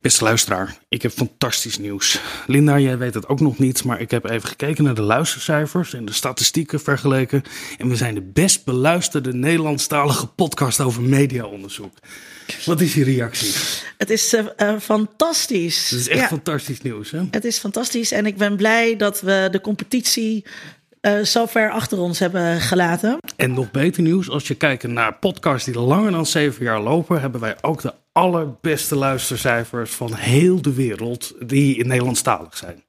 Beste luisteraar, ik heb fantastisch nieuws. Linda, jij weet het ook nog niet, maar ik heb even gekeken naar de luistercijfers en de statistieken vergeleken. En we zijn de best beluisterde Nederlandstalige podcast over mediaonderzoek. Wat is je reactie? Het is uh, uh, fantastisch. Het is echt ja. fantastisch nieuws, hè? Het is fantastisch en ik ben blij dat we de competitie uh, zo ver achter ons hebben gelaten. En nog beter nieuws, als je kijkt naar podcasts die langer dan zeven jaar lopen, hebben wij ook de allerbeste luistercijfers van heel de wereld die in Nederlandstalig zijn.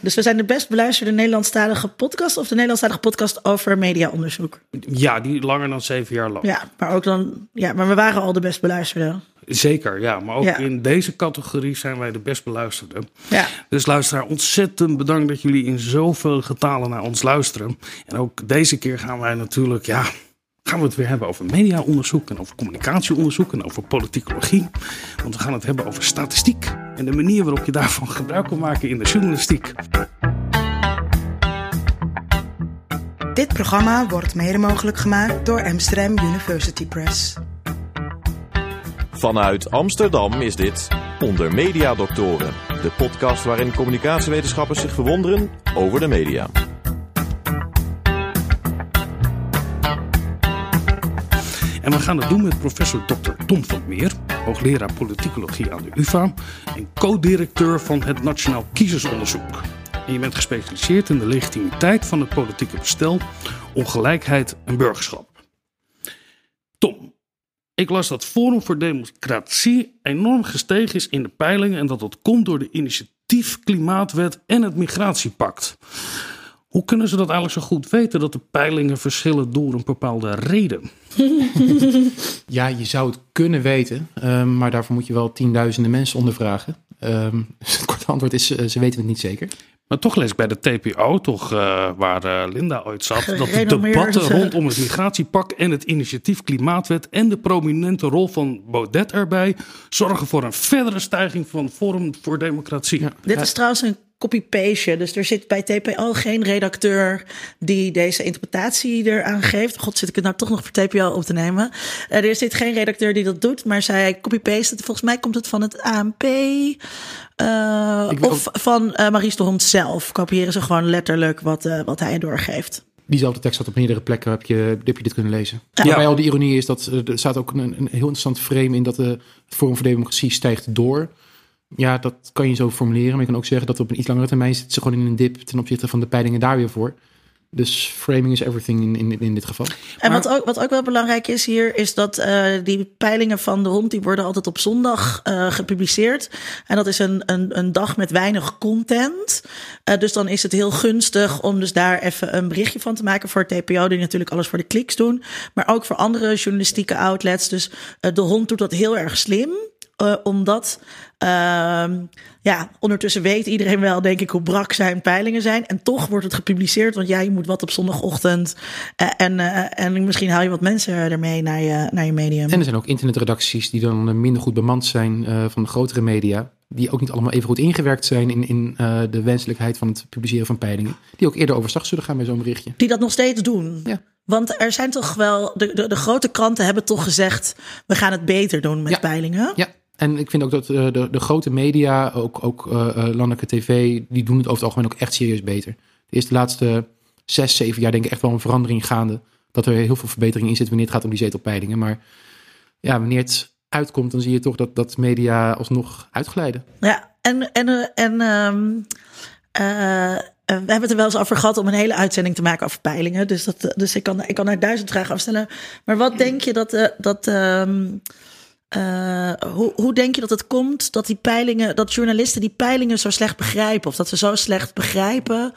Dus we zijn de best beluisterde Nederlandstalige podcast of de Nederlandstalige podcast over mediaonderzoek? Ja, die langer dan zeven jaar loopt. Ja, maar ook dan, ja, maar we waren al de best beluisterde. Zeker, ja. Maar ook ja. in deze categorie zijn wij de best beluisterde. Ja. Dus luisteraar, ontzettend bedankt dat jullie in zoveel getalen naar ons luisteren. En ook deze keer gaan wij natuurlijk, ja, gaan we het weer hebben over mediaonderzoek en over communicatieonderzoek en over politicologie. Want we gaan het hebben over statistiek en de manier waarop je daarvan gebruik kan maken in de journalistiek. Dit programma wordt mede mogelijk gemaakt door Amsterdam University Press. Vanuit Amsterdam is dit Onder Media Doctoren, de podcast waarin communicatiewetenschappers zich verwonderen over de media. En we gaan het doen met professor Dr. Tom van Meer, hoogleraar politicologie aan de UvA en co-directeur van het Nationaal Kiezersonderzoek. Je bent gespecialiseerd in de legitimiteit van het politieke bestel, ongelijkheid en burgerschap. Tom, ik las dat Forum voor Democratie enorm gestegen is in de peilingen en dat dat komt door de initiatief Klimaatwet en het Migratiepact. Hoe kunnen ze dat eigenlijk zo goed weten dat de peilingen verschillen door een bepaalde reden? ja, je zou het kunnen weten, um, maar daarvoor moet je wel tienduizenden mensen ondervragen. Dus het korte antwoord is, uh, ze weten het niet zeker. Maar toch lees ik bij de TPO, toch, uh, waar uh, Linda ooit zat, dat de debatten rondom het migratiepak en het initiatief Klimaatwet en de prominente rol van Baudet erbij zorgen voor een verdere stijging van Forum voor Democratie. Ja. Dit is trouwens een copy-paste. Dus er zit bij TPO geen redacteur die deze interpretatie eraan geeft. God, zit ik het nou toch nog voor TPO op te nemen? Uh, er zit geen redacteur die dat doet, maar zij copy-paste. Volgens mij komt het van het ANP. Uh, of ook... van uh, Maries de Hond zelf. Kopiëren ze gewoon letterlijk wat, wat hij doorgeeft. Diezelfde tekst had op meerdere plekken heb je, heb je dit kunnen lezen. Ja. Waarbij al de ironie is dat er staat ook een, een heel interessant frame in dat de, Forum voor Democratie stijgt door. Ja, dat kan je zo formuleren. Maar je kan ook zeggen dat op een iets langere termijn zit ze gewoon in een dip ten opzichte van de peilingen daar weer voor. Dus framing is everything in, in, in dit geval. En wat, ook, wat ook wel belangrijk is hier, is dat uh, die peilingen van de hond, die worden altijd op zondag uh, gepubliceerd. En dat is een, een, een dag met weinig content. Uh, dus dan is het heel gunstig om dus daar even een berichtje van te maken voor TPO, die natuurlijk alles voor de kliks doen. Maar ook voor andere journalistieke outlets. Dus de hond doet dat heel erg slim. Uh, omdat uh, ja, ondertussen weet iedereen wel, denk ik, hoe brak zijn peilingen zijn. En toch wordt het gepubliceerd, want ja, je moet wat op zondagochtend. Uh, en, uh, en misschien haal je wat mensen ermee naar je, naar je medium. En er zijn ook internetredacties die dan minder goed bemand zijn van de grotere media. Die ook niet allemaal even goed ingewerkt zijn in, in de wenselijkheid van het publiceren van peilingen. Die ook eerder overstag zullen gaan bij zo'n berichtje. Die dat nog steeds doen. Ja. Want er zijn toch wel, de, de, de, grote kranten hebben toch gezegd, we gaan het beter doen met ja. peilingen. Ja, en ik vind ook dat uh, de, de grote media, ook, ook uh, landelijke tv, die doen het over het algemeen ook echt serieus beter. De eerste laatste zes, zeven jaar denk ik echt wel een verandering gaande. Dat er heel veel verbetering in zit wanneer het gaat om die zetelpeilingen. Maar ja, wanneer het uitkomt, dan zie je toch dat, dat media alsnog uitglijden. Ja, en, en, en um, we hebben het er wel eens over gehad om een hele uitzending te maken over peilingen. Dus, dat, dus ik, kan, ik kan er duizend vragen afstellen. Maar wat denk je dat, dat um, uh, hoe, hoe denk je dat het komt dat die peilingen, dat journalisten die peilingen zo slecht begrijpen? Of dat ze zo slecht begrijpen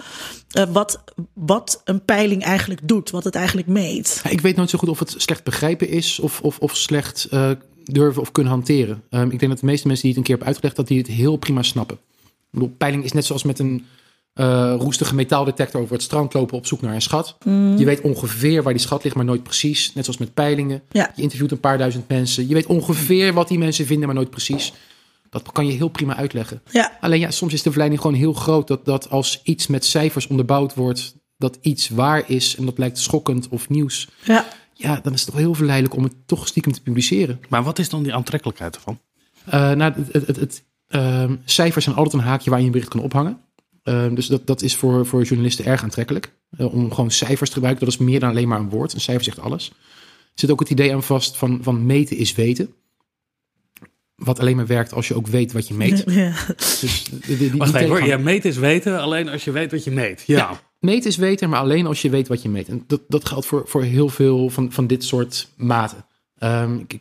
uh, wat, wat een peiling eigenlijk doet, wat het eigenlijk meet? Ik weet nooit zo goed of het slecht begrijpen is of, of, of slecht uh, durven of kunnen hanteren. Um, ik denk dat de meeste mensen die het een keer hebben uitgelegd, dat die het heel prima snappen. Ik bedoel, peiling is net zoals met een uh, roestige metaaldetector over het strand lopen op zoek naar een schat. Mm. Je weet ongeveer waar die schat ligt, maar nooit precies. Net zoals met peilingen. Ja. Je interviewt een paar duizend mensen. Je weet ongeveer wat die mensen vinden, maar nooit precies. Dat kan je heel prima uitleggen. Ja. Alleen ja, soms is de verleiding gewoon heel groot dat, dat als iets met cijfers onderbouwd wordt, dat iets waar is en dat lijkt schokkend of nieuws. Ja. Ja, dan is het toch heel verleidelijk om het toch stiekem te publiceren. Maar wat is dan die aantrekkelijkheid ervan? Uh, nou, het, het, het, Ehm, cijfers zijn altijd een haakje waar je een bericht kan ophangen. Ehm, dus dat, dat is voor, voor journalisten erg aantrekkelijk. Eh, om gewoon cijfers te gebruiken, dat is meer dan alleen maar een woord. Een cijfer zegt alles. Er zit ook het idee aan vast van, van meten is weten. Wat alleen maar werkt als je ook weet wat je meet. Ja. Dus die, die, die Wacht even hoor, ja, meten is weten, alleen als je weet wat je meet. Ja. Meten is weten, maar alleen als je weet wat je meet. En dat, dat geldt voor, voor heel veel van, van dit soort maten. Ehm, ik,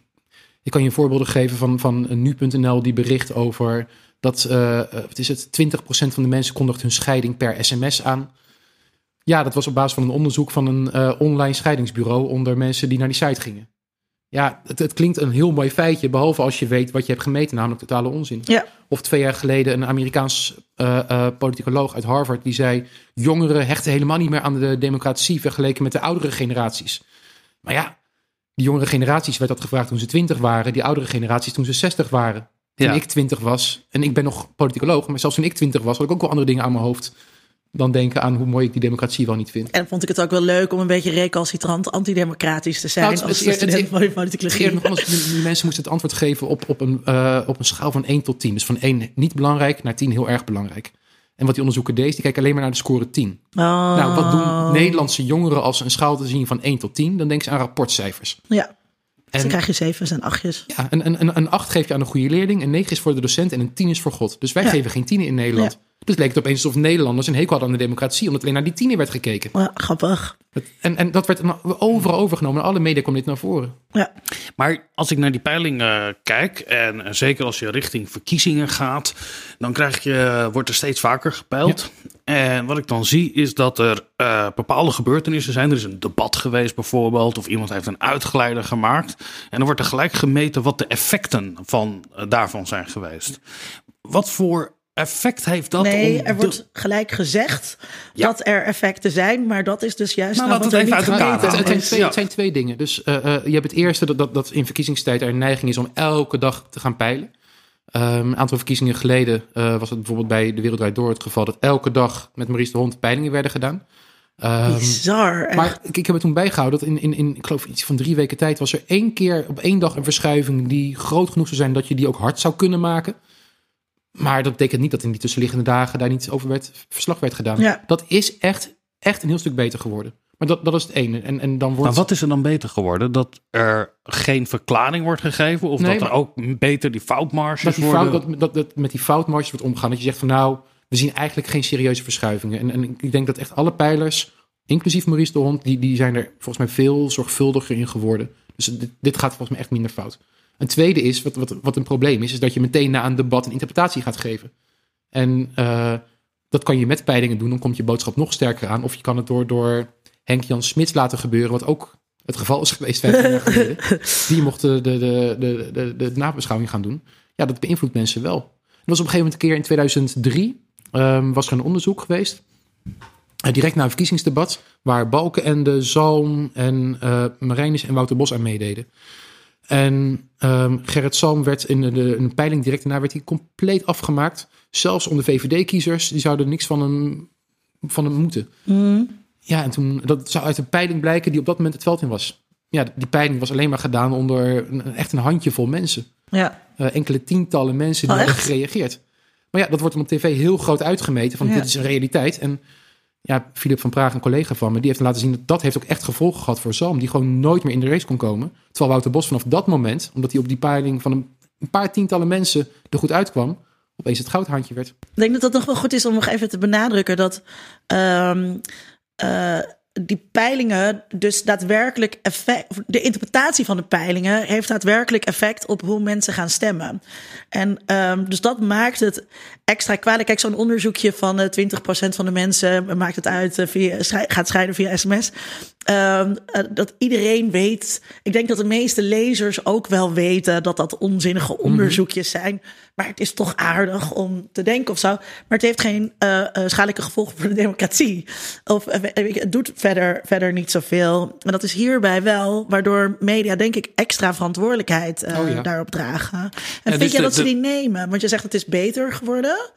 ik kan je voorbeelden geven van, van nu.nl die bericht over dat eh, eh, wat is het, 20% van de mensen kondigt hun scheiding per sms aan. Ja, dat was op basis van een onderzoek van een eh, online scheidingsbureau onder mensen die naar die site gingen. Ja, het, het klinkt een heel mooi feitje, behalve als je weet wat je hebt gemeten, namelijk totale onzin. Ja. Of twee jaar geleden een Amerikaans eh, politicoloog uit Harvard die zei: jongeren hechten helemaal niet meer aan de democratie vergeleken met de oudere generaties. Maar ja, die jongere generaties werd dat gevraagd toen ze 20 waren, die oudere generaties toen ze 60 waren. Toen Ja. ik 20 was, en ik ben nog politicoloog, maar zelfs toen ik 20 was, had ik ook wel andere dingen aan mijn hoofd dan denken aan hoe mooi ik die democratie wel niet vind. En vond ik het ook wel leuk om een beetje recalcitrant antidemocratisch te zijn Nou, het- als het- het- het- van Geert, politicologie. nog anders, die, mensen moesten het antwoord geven op, op, een, eh, op een schaal van 1 tot 10. Dus van 1 niet belangrijk naar 10 heel erg belangrijk. En wat die onderzoeker deed, die kijken alleen maar naar de score 10. Oh. Nou, wat doen Nederlandse jongeren als ze een schaal te zien van 1 tot 10? Dan denken ze aan rapportcijfers. Ja, dus dan krijg je zevens en achtjes. Ja, een, een, een, een 8 geef je aan een goede leerling, een 9 is voor de docent en een 10 is voor God. Dus wij Ja. geven geen 10 in Nederland. Dus leek het opeens alsof Nederlanders een hekel hadden aan de democratie, omdat alleen naar die 10 werd gekeken. Ja, grappig. En, en dat werd overal overgenomen. In alle media kwam dit naar voren. Ja. Maar als ik naar die peiling eh, kijk, en zeker als je richting verkiezingen gaat, dan krijg je, wordt er steeds vaker gepeild. En wat ik dan zie is dat er eh, bepaalde gebeurtenissen zijn. Er is een debat geweest bijvoorbeeld, of iemand heeft een uitgeleider gemaakt. En dan wordt er gelijk gemeten wat de effecten van, eh, daarvan zijn geweest. Wat voor effect heeft dat? Nee, om er wordt gelijk gezegd Ja. dat er effecten zijn, maar dat is dus juist Nou, nou, laat wat het er even niet uit elkaar gemeten Het, het, zijn twee, Ja. het zijn twee dingen. Dus eh, eh, je hebt het eerste dat, dat, dat in verkiezingstijd er een neiging is om elke dag te gaan peilen. Ehm, een aantal verkiezingen geleden eh, was het bijvoorbeeld bij De Wereld Draait Door het geval dat elke dag met Maurice de Hond peilingen werden gedaan. Ehm, Bizar. echt. maar ik, ik heb het toen bijgehouden dat in, in, in, ik geloof iets van drie weken tijd was er één keer op één dag een verschuiving die groot genoeg zou zijn dat je die ook hard zou kunnen maken. Maar dat betekent niet dat in die tussenliggende dagen daar niet over werd, verslag werd gedaan. Ja. Dat is echt, echt een heel stuk beter geworden. Maar dat, dat is het ene. En, en dan wordt Maar wat is er dan beter geworden? Dat er geen verklaring wordt gegeven? Of Nee, dat er maar- ook beter die foutmarges dat, die worden? fout, dat, dat, dat met die foutmarges wordt omgegaan. Dat je zegt van nou, we zien eigenlijk geen serieuze verschuivingen. En, en ik denk dat echt alle pijlers, inclusief Maurice de Hond, die, die zijn er volgens mij veel zorgvuldiger in geworden. Dus dit, dit gaat volgens mij echt minder fout. Een tweede is, wat, wat, wat een probleem is, is dat je meteen na een debat een interpretatie gaat geven. En eh, dat kan je met peilingen doen, dan komt je boodschap nog sterker aan. Of je kan het door, door Henk-Jan Smits laten gebeuren, wat ook het geval is geweest 15 jaar geleden. Die mochten de, de, de, de, de, nabeschouwing gaan doen. Ja, dat beïnvloedt mensen wel. Er was op een gegeven moment een keer in 2003, ehm, was er een onderzoek geweest. eh, direct na een verkiezingsdebat, waar Balkenende, Zalm en Marijnis en Wouter Bos aan meededen. En ehm, Gerrit Salm werd in de, een peiling direct daarna werd hij compleet afgemaakt. Zelfs onder VVD-kiezers, die zouden niks van hem, van hem moeten. Ja, en toen, dat zou uit een peiling blijken die op dat moment het veld in was. Ja, die peiling was alleen maar gedaan onder een, echt een handjevol mensen. Ja. Eh, enkele tientallen mensen die Oh, hebben echt? gereageerd. Maar ja, dat wordt dan op tv heel groot uitgemeten. Van Ja. dit is een realiteit. En ja, Philip van Praag, een collega van me, die heeft laten zien dat dat heeft ook echt gevolgen gehad voor Zalm. Die gewoon nooit meer in de race kon komen. Terwijl Wouter Bos vanaf dat moment, omdat hij op die peiling van een, paar tientallen mensen er goed uitkwam, opeens het goudhandje werd. Ik denk dat dat nog wel goed is om nog even te benadrukken dat ehm, eh, die peilingen dus daadwerkelijk effect, de interpretatie van de peilingen heeft daadwerkelijk effect op hoe mensen gaan stemmen. En ehm, dus dat maakt het extra kwalijk. Kijk, zo'n onderzoekje van eh 20% van de mensen maakt het uit eh, via, schrij- gaat scheiden via sms. Ehm, eh, dat iedereen weet. Ik denk dat de meeste lezers ook wel weten dat dat onzinnige onderzoekjes zijn. Maar het is toch aardig om te denken of zo. Maar het heeft geen eh, eh, schadelijke gevolgen voor de democratie. Of eh, het doet verder, verder niet zoveel. En dat is hierbij wel, waardoor media, denk ik, extra verantwoordelijkheid Oh ja. daarop dragen. En Ja, vind dus jij de- dat ze die nemen? Want je zegt het is beter geworden.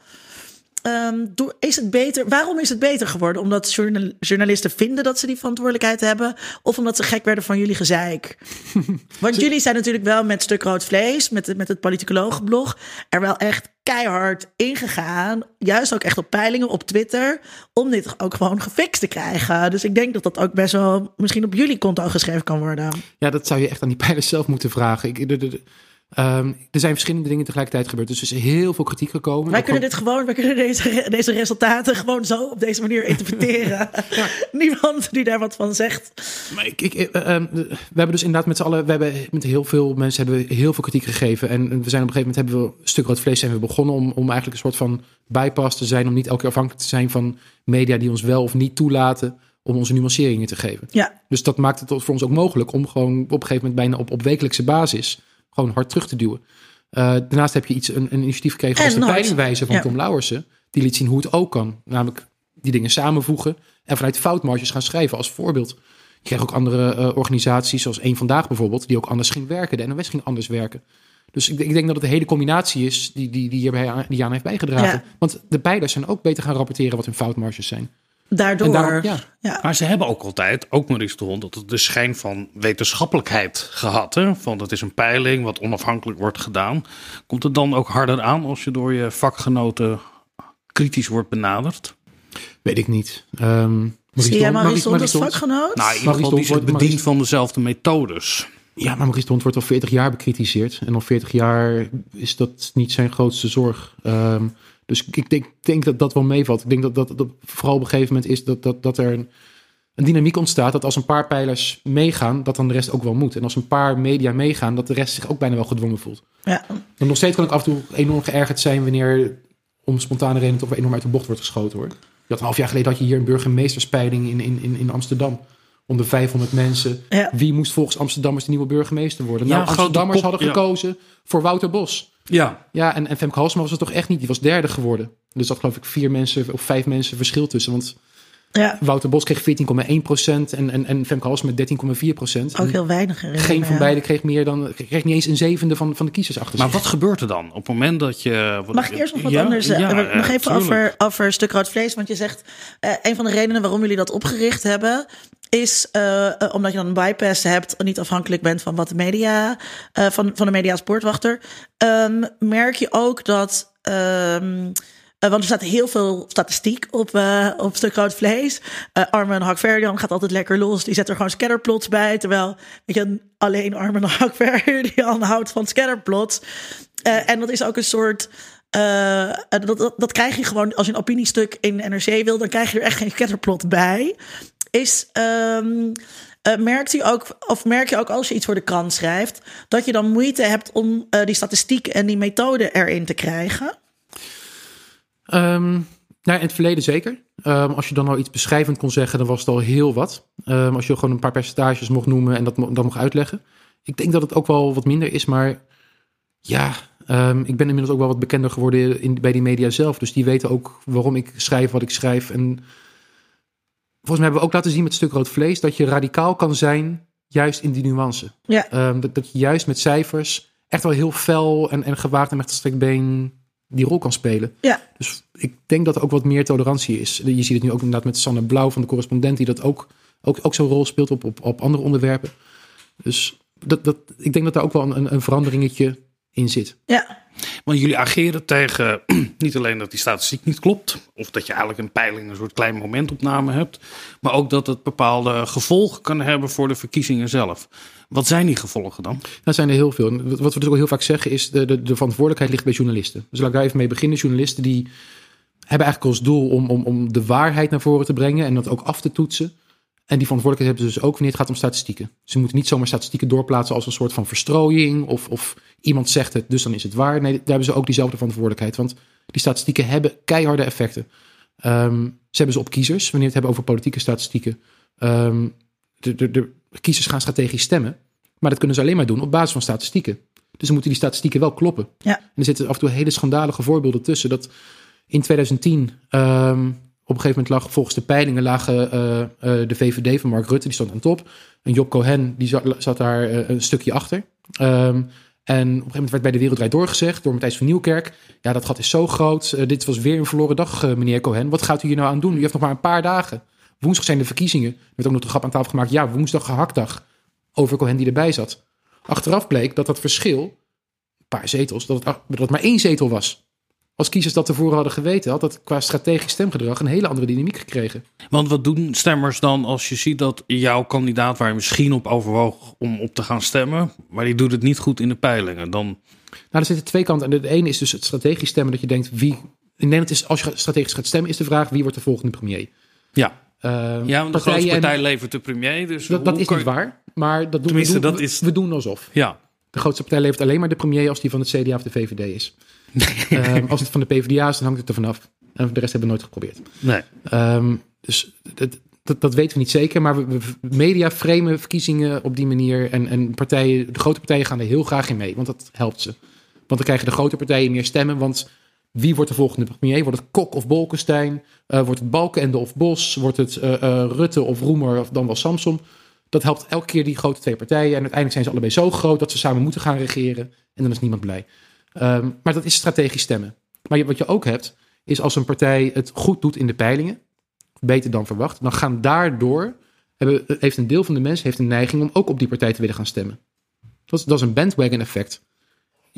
Door, is het beter? Waarom is het beter geworden? Omdat journal- journalisten vinden dat ze die verantwoordelijkheid hebben, of omdat ze gek werden van jullie gezeik? Want jullie zijn natuurlijk wel met stuk rood vlees, met, het- met het politicologenblog, er wel echt keihard ingegaan. Juist ook echt op peilingen op Twitter, om dit ook gewoon gefixt te krijgen. Dus ik denk dat dat ook best wel misschien op jullie konto geschreven kan worden. Ja, dat zou je echt aan die pijlers zelf moeten vragen. Ik, de, de, de- ehm, er zijn verschillende dingen tegelijkertijd gebeurd. Dus er is heel veel kritiek gekomen. Wij kunnen dit gewoon, wij kunnen deze, deze resultaten gewoon zo op deze manier interpreteren. Niemand die daar wat van zegt. Maar ik, ik, eh, eh, we hebben dus inderdaad met z'n allen, we hebben met heel veel mensen hebben heel veel kritiek gegeven. En we zijn op een gegeven moment hebben we een stuk rood vlees zijn we begonnen om, om eigenlijk een soort van bypass te zijn. Om niet elke keer afhankelijk te zijn van media die ons wel of niet toelaten om onze nuanceringen te geven. Ja, Dus dat maakt het voor ons ook mogelijk om gewoon op een gegeven moment bijna op, op wekelijkse basis gewoon hard terug te duwen. Eh, daarnaast heb je iets, een, een initiatief gekregen als de nooit. peilingwijzer van Ja. Tom Lauwersen. Die liet zien hoe het ook kan. Namelijk die dingen samenvoegen en vanuit foutmarges gaan schrijven als voorbeeld. Je kreeg ook andere eh, organisaties, zoals één Vandaag bijvoorbeeld, die ook anders ging werken. De NOS ging anders werken. Dus ik, ik denk dat het een hele combinatie is die, die, die hierbij aan, die aan heeft bijgedragen. Ja. Want de peilers zijn ook beter gaan rapporteren wat hun foutmarges zijn. Daardoor. Daarom, ja, ja. Maar ze hebben ook altijd, ook Maurice de Hond, dat het de schijn van wetenschappelijkheid gehad. Hè? Van dat is een peiling wat onafhankelijk wordt gedaan. Komt het dan ook harder aan als je door je vakgenoten kritisch wordt benaderd? weet ik niet. Ehm Maurice Zie de jij Hond- Maurice Hond als Hond- vakgenoot? Nou, in ieder geval, die de wordt- bedient van dezelfde methodes. Ja, maar Maurice de Hond wordt al 40 jaar bekritiseerd. En al 40 jaar is dat niet zijn grootste zorg. Ehm, dus ik denk, denk dat dat wel meevalt. Ik denk dat, dat, dat vooral op een gegeven moment is dat, dat, dat er een, een dynamiek ontstaat. Dat als een paar pijlers meegaan, dat dan de rest ook wel moet. En als een paar media meegaan, dat de rest zich ook bijna wel gedwongen voelt. Ja. Maar nog steeds kan ik af en toe enorm geërgerd zijn wanneer om spontane redenen toch weer enorm uit de bocht wordt geschoten hoor. Je had een half jaar geleden had je hier een burgemeesterspeiling in, in, in, in Amsterdam. Onder 500 mensen. Ja. Wie moest volgens Amsterdammers de nieuwe burgemeester worden? Ja, nou, Amsterdammers hadden ja. gekozen voor Wouter Bos. Ja, Ja, en, en Femke Halsema was het toch echt niet. Die was derde geworden. Dus dat geloof ik vier mensen of vijf mensen verschil tussen. Want ja, Wouter Bos kreeg 14,1 procent en, en, en Femke Halsema 13,4 procent. ook heel weinig. Geen van ja. beiden kreeg meer dan kreeg niet eens een zevende van, van de kiezers achter maar zich. wat gebeurt er dan op het moment dat je... wat- Mag ik eerst nog wat Ja, anders eh, ja, nog ja, even tuurlijk. over, over stuk rood vlees? Want je zegt, eh, een van de redenen waarom jullie dat opgericht hebben... is eh, eh, omdat je dan een bypass hebt... en niet afhankelijk bent van wat de media... eh, van, van de media als poortwachter. Ehm, merk je ook dat... ehm, eh, want er staat heel veel statistiek op, eh, op stuk rood vlees. Eh Armen Hakverdian gaat altijd lekker los. Die zet er gewoon scatterplots bij. Terwijl weet je, alleen Armen Hakverdian houdt van scatterplots. En dat is ook een soort... dat, dat, krijg je gewoon als je een opiniestuk in NRC wil... dan krijg je er echt geen scatterplot bij. Is... ehm, eh, merkt u ook, of merk je ook als je iets voor de krant schrijft... dat je dan moeite hebt om die statistiek en die methode erin te krijgen? Ehm, nou, in het verleden zeker. Ehm, als je dan al iets beschrijvend kon zeggen, dan was het al heel wat. Ehm, als je gewoon een paar percentages mocht noemen en dat, dat mocht uitleggen. Ik denk dat het ook wel wat minder is, maar ja, ik ben inmiddels ook wel wat bekender geworden in, bij die media zelf. Dus die weten ook waarom ik schrijf wat ik schrijf. En volgens mij hebben we ook laten zien met stuk rood vlees dat je radicaal kan zijn, juist in die nuance. Ja, dat, dat je juist met cijfers echt wel heel fel en, en gewaagd en met gestrekt been die rol kan spelen. ja. Dus ik denk dat er ook wat meer tolerantie is. Je ziet het nu ook inderdaad met Sanne Blauw van de correspondent, die dat ook, ook, ook zo'n rol speelt op, op, op andere onderwerpen. Dus dat, dat, ik denk dat daar ook wel een, een veranderingetje in zit. ja. Want jullie ageren tegen niet alleen dat die statistiek niet klopt, of dat je eigenlijk een peiling een soort klein momentopname hebt, maar ook dat het bepaalde gevolgen kan hebben voor de verkiezingen zelf. Wat zijn die gevolgen dan? Daar zijn er heel veel. Wat we dus ook heel vaak zeggen is, de, de, de verantwoordelijkheid ligt bij journalisten. Dus laat ik daar even mee beginnen. Journalisten die hebben eigenlijk als doel om, om, om de waarheid naar voren te brengen en dat ook af te toetsen. En die verantwoordelijkheid hebben ze dus ook wanneer het gaat om statistieken. Ze moeten niet zomaar statistieken doorplaatsen als een soort van verstrooiing of, of iemand zegt het, dus dan is het waar. Nee, daar hebben ze ook diezelfde verantwoordelijkheid. Want die statistieken hebben keiharde effecten. Ehm, ze hebben ze op kiezers, wanneer het hebben over politieke statistieken. Ehm, de, de kiezers gaan strategisch stemmen. Maar dat kunnen ze alleen maar doen op basis van statistieken. Dus dan moeten die statistieken wel kloppen. Ja. En er zitten af en toe hele schandalige voorbeelden tussen. Dat in 2010 ehm, op een gegeven moment lag volgens de peilingen lagen eh, eh, de VVD van Mark Rutte, die stond aan top. En Job Cohen, die zat, zat daar eh, een stukje achter. Ehm, En op een gegeven moment werd bij de Wereldrijd doorgezegd door Matthijs van Nieuwkerk. Ja, dat gat is zo groot. Dit was weer een verloren dag, meneer Cohen. Wat gaat u hier nou aan doen? U heeft nog maar een paar dagen. Woensdag zijn de verkiezingen. Er werd ook nog de grap aan tafel gemaakt. Ja, woensdag gehaktdag. Over Cohen die erbij zat. Achteraf bleek dat dat verschil, een paar zetels, dat het, dat het maar één zetel was. Als kiezers dat tevoren hadden geweten, had dat qua strategisch stemgedrag een hele andere dynamiek gekregen. Want wat doen stemmers dan als je ziet dat jouw kandidaat waar je misschien op overwoog om op te gaan stemmen, maar die doet het niet goed in de peilingen? Dan... Nou, er zitten twee kanten. En de ene is dus het strategisch stemmen, dat je denkt wie. In Nederland is, als je strategisch gaat stemmen, is de vraag wie wordt de volgende premier. Ja. Uh, ja, want de grootste partij levert de premier. Dus dat, dat is niet waar. Maar dat doen, we, doen, dat is... we doen alsof. Ja. De grootste partij levert alleen maar de premier als die van het CDA of de VVD is. um, als het van de PvdA is, dan hangt het er vanaf. En de rest hebben we nooit geprobeerd. Nee. Um, dus dat, dat, dat, weten we niet zeker. Maar we, we, media framen verkiezingen op die manier. En, en partijen, de grote partijen gaan er heel graag in mee. Want dat helpt ze. Want dan krijgen de grote partijen meer stemmen. Want wie wordt de volgende premier? Wordt het Kok of Bolkestein? Uh, wordt het Balkenende of Bos? Wordt het uh, uh, Rutte of Roemer of dan wel Samson? Dat helpt elke keer die grote twee partijen. En uiteindelijk zijn ze allebei zo groot dat ze samen moeten gaan regeren. En dan is niemand blij. Um, maar dat is strategisch stemmen. Maar wat je ook hebt, is als een partij het goed doet in de peilingen, beter dan verwacht, dan gaan daardoor, hebben, heeft een deel van de mensen heeft een neiging om ook op die partij te willen gaan stemmen. Dat dat is een bandwagon effect.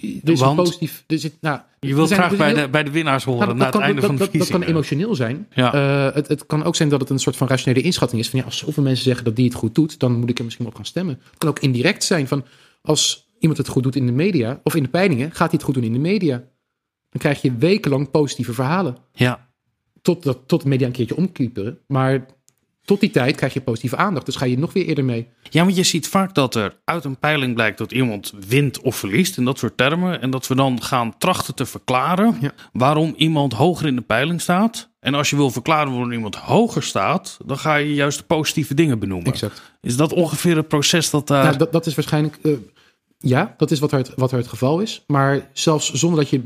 Er is Want, een positief. Er zit, nou, je wilt graag bij, de, bij de winnaars horen nou, na het kan, einde dat, van de dat, dat kan emotioneel zijn. Ja. Uh, het, het, kan ook zijn dat het een soort van rationele inschatting is. Van ja, als zoveel mensen zeggen dat die het goed doet, dan moet ik er misschien op gaan stemmen. Het kan ook indirect zijn van als iemand het goed doet in de media of in de peilingen, gaat hij het goed doen in de media. Dan krijg je wekenlang positieve verhalen. Ja. Tot, dat, tot de media een keertje omkieperen. Maar tot die tijd krijg je positieve aandacht. Dus ga je nog weer eerder mee. Ja, want je ziet vaak dat er uit een peiling blijkt dat iemand wint of verliest. In dat soort termen. En dat we dan gaan trachten te verklaren ja. waarom iemand hoger in de peiling staat. En als je wil verklaren waarom iemand hoger staat, dan ga je juist de positieve dingen benoemen. Exact. Is dat ongeveer het proces dat daar. Nou, dat, dat is waarschijnlijk. Uh, ja, dat is wat er, het, wat er het geval is. Maar zelfs zonder dat je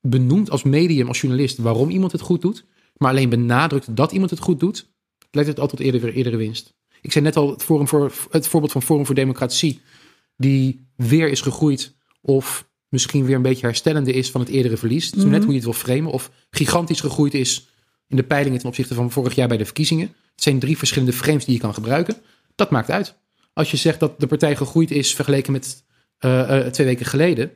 benoemt als medium, als journalist, waarom iemand het goed doet, maar alleen benadrukt dat iemand het goed doet, leidt het altijd eerder weer eerdere winst. Ik zei net al het, forum voor, het voorbeeld van Forum voor Democratie, die weer is gegroeid of misschien weer een beetje herstellende is van het eerdere verlies. Is net hoe je het wil framen. Of gigantisch gegroeid is in de peilingen ten opzichte van vorig jaar bij de verkiezingen. Het zijn drie verschillende frames die je kan gebruiken. Dat maakt uit. Als je zegt dat de partij gegroeid is vergeleken met uh, uh, twee weken geleden,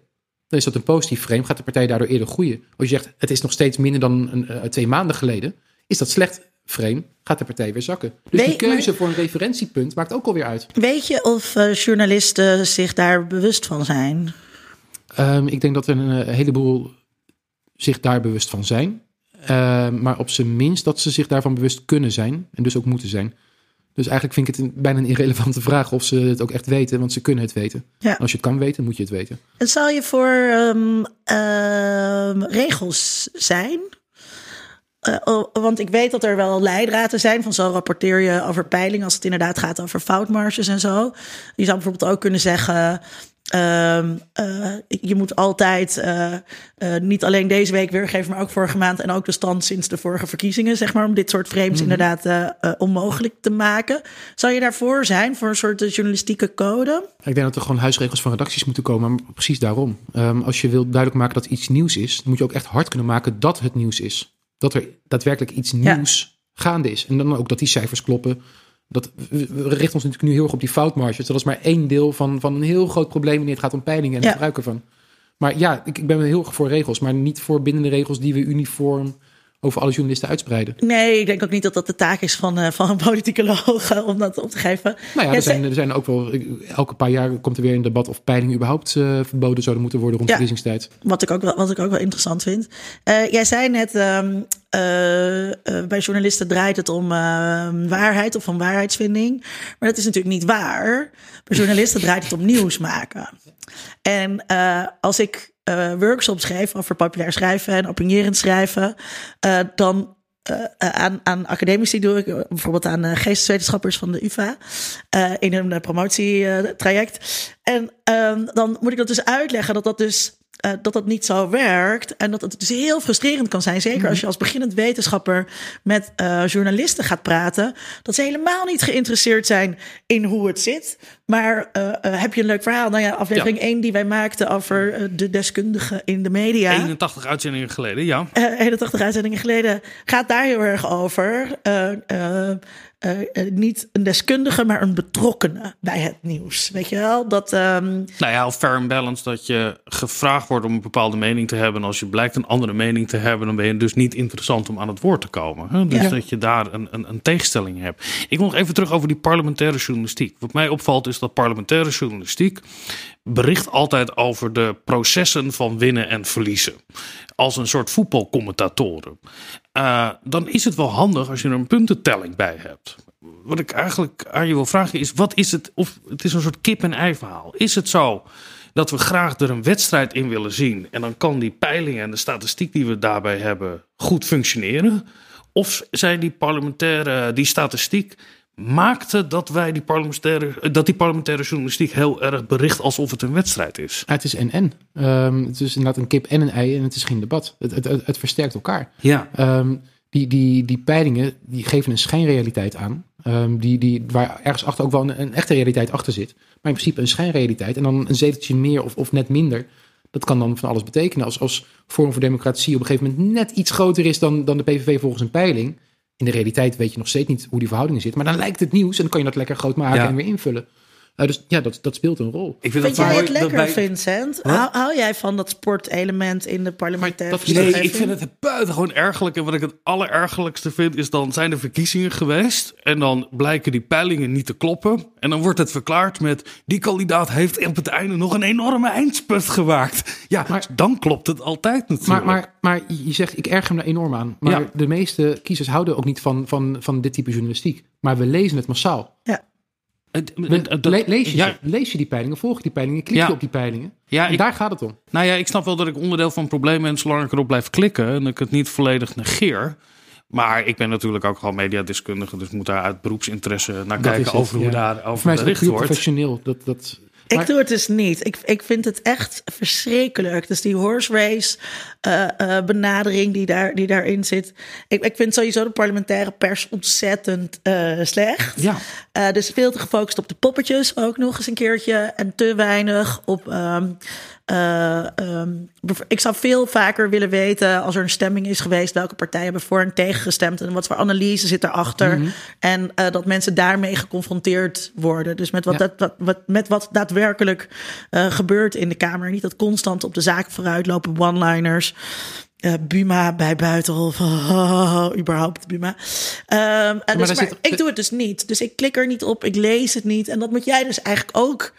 dan is dat een positief frame. Gaat de partij daardoor eerder groeien? Als je zegt het is nog steeds minder dan een, uh, twee maanden geleden, is dat slecht frame. Gaat de partij weer zakken. Dus Weet, die keuze voor een referentiepunt maakt ook alweer uit. Weet je of journalisten zich daar bewust van zijn? Um, ik denk dat er een heleboel zich daar bewust van zijn. Uh, maar op zijn minst dat ze zich daarvan bewust kunnen zijn. En dus ook moeten zijn. Dus eigenlijk vind ik het bijna een irrelevante vraag of ze het ook echt weten, want ze kunnen het weten. Ja. Als je het kan weten, moet je het weten. En zal je voor um, uh, regels zijn? Uh, want ik weet dat er wel leidraden zijn van zo rapporteer je over peiling als het inderdaad gaat over foutmarges en zo. Je zou bijvoorbeeld ook kunnen zeggen. Uh, uh, je moet altijd uh, niet alleen deze week weergeven, maar ook vorige maand en ook de stand sinds de vorige verkiezingen, zeg maar, om dit soort frames mm -hmm. inderdaad onmogelijk te maken. Zou je daarvoor zijn, voor een soort journalistieke code? Ik denk dat er gewoon huisregels van redacties moeten komen, maar precies daarom. Um, als je wilt duidelijk maken dat iets nieuws is, dan moet je ook echt hard kunnen maken dat het nieuws is. Dat er daadwerkelijk iets nieuws ja. gaande is. En dan ook dat die cijfers kloppen. Dat, we richten ons natuurlijk nu heel erg op die foutmarges. Dat is maar één deel van, van een heel groot probleem wanneer het gaat om peilingen en het ja. gebruik ervan. Maar ja, ik, ik ben heel erg voor regels, maar niet voor bindende regels die we uniform over alle journalisten uitspreiden. Nee, ik denk ook niet dat dat de taak is van, uh, van een politicoloog om dat op te geven. Nou ja, er, zijn, er zijn ook wel, elke paar jaar komt er weer een debat of peilingen überhaupt uh, verboden zouden moeten worden rond ja, verkiezingstijd. Wat ik ook wel, wat ik ook wel interessant vind. Uh, jij zei net, um, bij journalisten draait het om waarheid of om waarheidsvinding. Maar dat is natuurlijk niet waar. Bij journalisten draait het om nieuws maken. En als ik uh, workshops geef over populair schrijven en opinierend schrijven, uh, dan uh, aan, aan academici doe ik, bijvoorbeeld aan geesteswetenschappers van de UvA, in een promotietraject. En um, dan moet ik dat dus uitleggen dat dat dus eh, dat dat niet zo werkt. En dat het dus heel frustrerend kan zijn. Zeker als je als beginnend wetenschapper met uh, journalisten gaat praten. Dat ze helemaal niet geïnteresseerd zijn in hoe het zit. Maar uh, heb je een leuk verhaal? Nou ja, aflevering ja. 1 die wij maakten over de deskundigen in de media. 81 uitzendingen geleden, ja. 81 uitzendingen geleden gaat daar heel erg over. Uh, uh, niet een deskundige, maar een betrokkene bij het nieuws. Weet je wel? Dat, um... Nou ja, of fair and balance, dat je gevraagd wordt om een bepaalde mening te hebben. En als je blijkt een andere mening te hebben, dan ben je dus niet interessant om aan het woord te komen. Hè? Dus ja. dat je daar een, een, een, tegenstelling hebt. Ik wil nog even terug over die parlementaire journalistiek. Wat mij opvalt is dat parlementaire journalistiek bericht altijd over de processen van winnen en verliezen. Als een soort voetbalcommentatoren. Uh, dan is het wel handig als je er een puntentelling bij hebt. Wat ik eigenlijk aan je wil vragen is: wat is het? Of het is een soort kip-en-ei verhaal. Is het zo dat we graag er een wedstrijd in willen zien? En dan kan die peiling en de statistiek die we daarbij hebben goed functioneren? Of zijn die parlementaire, die statistiek maakte dat wij die parlementaire, dat die parlementaire journalistiek heel erg bericht alsof het een wedstrijd is. Ja, het is en-en. Um, het is inderdaad een kip en een ei en het is geen debat. Het, het, het, het versterkt elkaar. Ja. Um, die, die, die peilingen die geven een schijnrealiteit aan. Um, die, die, waar ergens achter ook wel een, een, echte realiteit achter zit. Maar in principe een schijnrealiteit. En dan een zeteltje meer of, of net minder. Dat kan dan van alles betekenen. Als, als Forum voor Democratie op een gegeven moment net iets groter is dan, dan de PVV volgens een peiling in de realiteit weet je nog steeds niet hoe die verhoudingen zitten. Maar dan lijkt het nieuws en dan kan je dat lekker groot maken ja. en weer invullen. Uh, dus ja, dat, dat speelt een rol. Ik vind, vind jij het lekker, wij... Vincent? Hou, hou, jij van dat sportelement in de parlementaire dat, Nee, ik vind het buitengewoon ergerlijk. En wat ik het allerergerlijkste vind, is dan zijn er verkiezingen geweest. En dan blijken die peilingen niet te kloppen. En dan wordt het verklaard met, die kandidaat heeft op het einde nog een enorme eindspurt gemaakt. Ja, maar, dan klopt het altijd natuurlijk. Maar, maar, maar je zegt, ik erger me daar enorm aan. Maar ja. de meeste kiezers houden ook niet van, van, van dit type journalistiek. Maar we lezen het massaal. Ja. Le lees, je, ja. lees je die peilingen, volg je die peilingen, klik je op die peilingen. Ja, ik, daar gaat het om. Nou ja, ik snap wel dat ik onderdeel van het probleem ben zolang ik erop blijf klikken en ik het niet volledig negeer. Maar ik ben natuurlijk ook gewoon mediadeskundige, dus moet daar uit beroepsinteresse naar dat kijken over hoe daar over bericht wordt. professioneel. Dat, dat, ik doe het dus niet. Ik, ik vind het echt verschrikkelijk. Dus die horse race uh, uh, benadering die, daar, die daarin zit. Ik, ik vind sowieso de parlementaire pers ontzettend uh, slecht. Ja. dus veel te gefocust op de poppetjes ook nog eens een keertje. En te weinig op... Um, uh, um, ik zou veel vaker willen weten als er een stemming is geweest, welke partijen hebben voor en tegen gestemd en wat voor analyse zit erachter. Mm -hmm. En uh, dat mensen daarmee geconfronteerd worden. Dus met wat, ja. dat, wat, wat, met wat daadwerkelijk uh, gebeurt in de Kamer. Niet dat constant op de zaak vooruit lopen one-liners. Uh, Buma bij Buitenhof. Oh, oh, oh, überhaupt Buma. Um, maar dus, maar zit... ik doe het dus niet. Dus ik klik er niet op. Ik lees het niet. En dat moet jij dus eigenlijk ook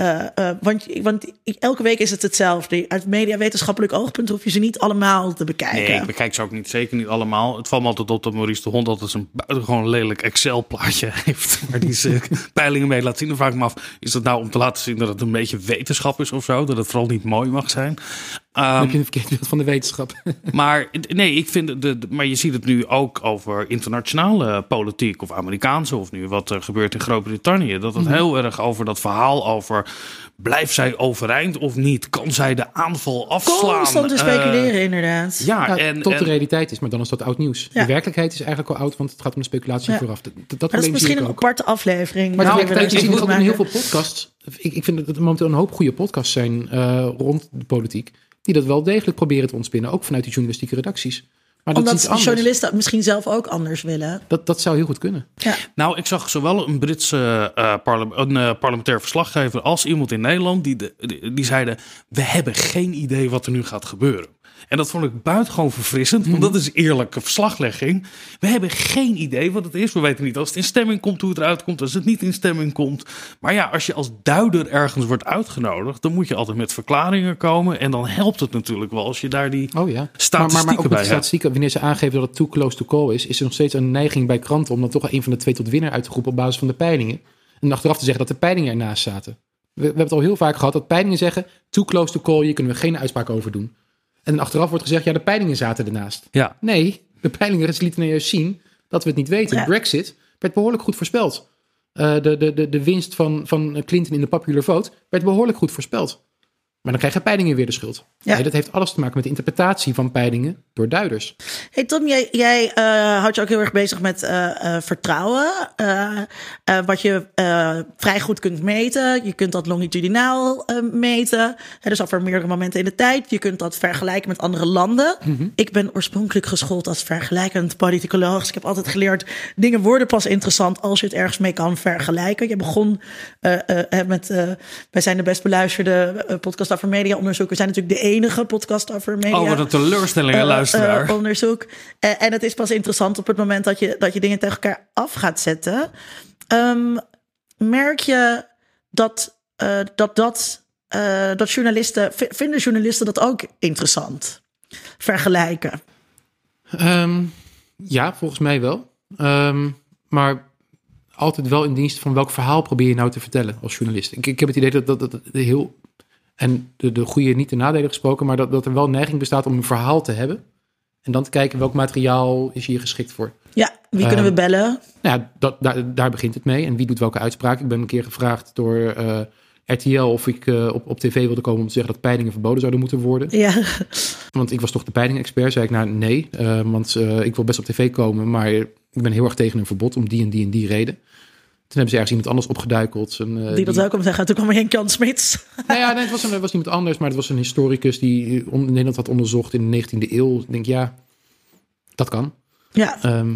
Uh, uh, want, want elke week is het hetzelfde. Uit mediawetenschappelijk oogpunt hoef je ze niet allemaal te bekijken. Nee, ik bekijk ze ook niet, zeker niet allemaal. Het valt me altijd op dat Maurice de Hond altijd een buitengewoon lelijk Excel-plaatje heeft. Waar die ze peilingen mee laat zien. Dan vraag ik me af, is dat nou om te laten zien dat het een beetje wetenschap is of zo? Dat het vooral niet mooi mag zijn? Um, heb je een verkeerd beeld van de wetenschap. maar nee, ik vind de, de, maar je ziet het nu ook over internationale politiek of Amerikaanse of nu wat er gebeurt in Groot-Brittannië. Dat het mm -hmm. heel erg over dat verhaal over blijft zij overeind of niet? Kan zij de aanval afslaan? Constant te speculeren, uh, inderdaad. Ja, nou, en, tot en, de realiteit is, maar dan is dat oud nieuws. Ja. De werkelijkheid is eigenlijk al oud, want het gaat om de speculatie ja. vooraf. Dat, dat, dat is misschien een aparte aflevering. Maar tegelijkertijd, je ziet ook in heel veel podcasts. Ik, ik vind dat er momenteel een hoop goede podcasts zijn uh, rond de politiek die dat wel degelijk proberen te ontspinnen, ook vanuit die journalistieke redacties. Maar Omdat journalisten dat misschien zelf ook anders willen. Dat, dat zou heel goed kunnen. Ja. Nou, ik zag zowel een Britse uh, een, uh, parlementair verslaggever als iemand in Nederland die, de, die, die zeiden: We hebben geen idee wat er nu gaat gebeuren. En dat vond ik buitengewoon verfrissend, want dat is eerlijke verslaglegging. We hebben geen idee wat het is. We weten niet als het in stemming komt, hoe het eruit komt, als het niet in stemming komt. Maar ja, als je als duider ergens wordt uitgenodigd, dan moet je altijd met verklaringen komen. En dan helpt het natuurlijk wel als je daar die oh ja. statistieken maar, maar, maar ook bij statistieken, wanneer ze aangeven dat het too close to call is, is er nog steeds een neiging bij kranten om dan toch een van de twee tot winnaar uit te groepen op basis van de peilingen. En achteraf te zeggen dat de peilingen ernaast zaten. We, we hebben het al heel vaak gehad dat peilingen zeggen: too close to call, hier kunnen we geen uitspraak over doen. En achteraf wordt gezegd, ja, de peilingen zaten ernaast. Ja. Nee, de peilingen lieten nou juist zien dat we het niet weten. Ja. Brexit werd behoorlijk goed voorspeld. Uh, de, de, de, de winst van, van Clinton in de popular vote werd behoorlijk goed voorspeld. Maar dan krijgen peilingen weer de schuld. Ja. Nee, dat heeft alles te maken met de interpretatie van peilingen door duiders. Hey Tom, jij, jij eh, houdt je ook heel erg bezig met eh, eh, vertrouwen. wat je vrij goed kunt meten. Je kunt dat longitudinaal meten. Hè, dus over meerdere momenten in de tijd. Je kunt dat vergelijken met andere landen. Ik ben oorspronkelijk geschoold als vergelijkend politicoloog. Dus ik heb altijd geleerd, dingen worden pas interessant als je het ergens mee kan vergelijken. Je begon met, wij zijn de best beluisterde podcast over media onderzoek. We zijn natuurlijk de enige podcast over media Oh, wat een teleurstelling, hè, eh, luisteraar. onderzoek. Eh, en het is pas interessant op het moment dat je, dat je dingen tegen elkaar af gaat zetten. Ehm, merk je dat, eh, dat, dat, eh, dat journalisten, vinden journalisten dat ook interessant? Vergelijken. Ehm, ja, volgens mij wel. Ehm, maar altijd wel in dienst van welk verhaal probeer je nou te vertellen als journalist. Ik, ik heb het idee dat dat, dat, dat heel. En de, de goede, niet de nadelen gesproken, maar dat, dat er wel neiging bestaat om een verhaal te hebben. En dan te kijken welk materiaal is hier geschikt voor. Ja, wie kunnen we Ehm, bellen? Nou ja, dat, daar, daar begint het mee. En wie doet welke uitspraak? Ik ben een keer gevraagd door eh, RTL of ik eh, op, op tv wilde komen om te zeggen dat peilingen verboden zouden moeten worden. Ja, Want ik was toch de peilingexpert. Zei ik nou nee, eh, want eh, ik wil best op tv komen, maar ik ben heel erg tegen een verbod om die en die en die reden. Toen hebben ze ergens iemand anders opgeduikeld. Een, eh, die dat wel kan zeggen. Toen kwam er Henk Jan Smits. Nou ja, nee, het was, een, het was iemand anders, maar het was een historicus die on- Nederland had onderzocht in de 19e eeuw. Ik denk ja, dat kan. Ja, Ehm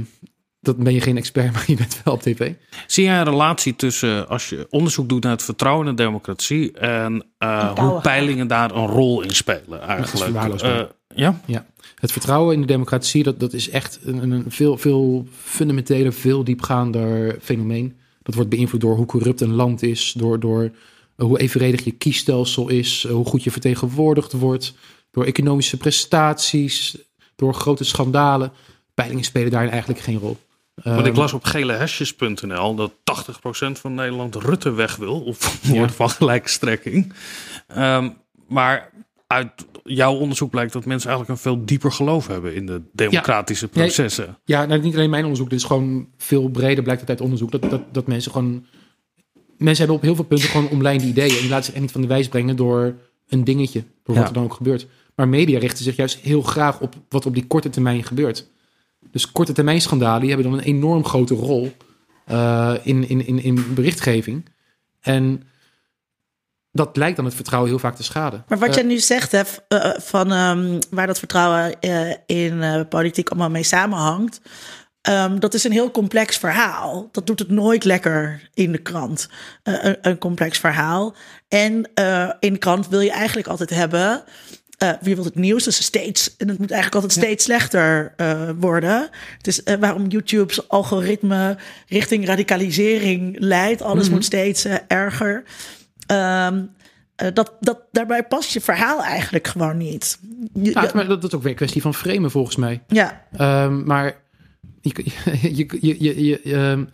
dat ben je geen expert, maar je bent wel op tv. Zie jij een relatie tussen als je onderzoek doet naar het vertrouwen in de democratie en eh, hoe peilingen daar een rol in spelen eigenlijk? Eh, ja? Ja, het vertrouwen in de democratie, dat, dat is echt een, een veel, veel fundamenteler, veel diepgaander fenomeen. Dat wordt beïnvloed door hoe corrupt een land is, door, door eh, hoe evenredig je kiesstelsel is, eh, hoe goed je vertegenwoordigd wordt, door economische prestaties, door grote schandalen. Peilingen spelen daarin eigenlijk geen rol. Want ik Ehm, las op gelehesjes.nl dat 80% van Nederland Rutte weg wil. Of woord van gelijke strekking. Ehm, maar uit jouw onderzoek blijkt dat mensen eigenlijk een veel dieper geloof hebben in de democratische processen. Ja, nou, niet alleen mijn onderzoek. Dit is gewoon veel breder blijkt het uit onderzoek. Dat, dat, dat mensen gewoon... Mensen hebben op heel veel punten gewoon omlijnde ideeën. En die laten zich echt niet van de wijs brengen door een dingetje. Door wat Ja. er dan ook gebeurt. Maar media richten zich juist heel graag op wat op die korte termijn gebeurt. Dus korte termijn schandalen hebben dan een enorm grote rol eh, in, in, in, in berichtgeving. En dat lijkt dan het vertrouwen heel vaak te schaden. Maar wat Eh, jij nu zegt, hè, v- eh, van ehm, waar dat vertrouwen eh, in eh, politiek allemaal mee samenhangt. ehm, dat is een heel complex verhaal. Dat doet het nooit lekker in de krant. Eh, een, een complex verhaal. En eh, in de krant wil je eigenlijk altijd hebben. eh, wie wil het nieuws? Dus steeds, en het moet eigenlijk altijd steeds slechter eh, worden. Het is eh, waarom YouTube's algoritme richting radicalisering leidt. Alles moet steeds eh, erger. Ehm, eh, dat, dat, daarbij past je verhaal eigenlijk gewoon niet. Je- ja, maar dat, dat is ook weer een kwestie van framen volgens mij. ja, Ehm, maar je, je, je, je, je, ehm,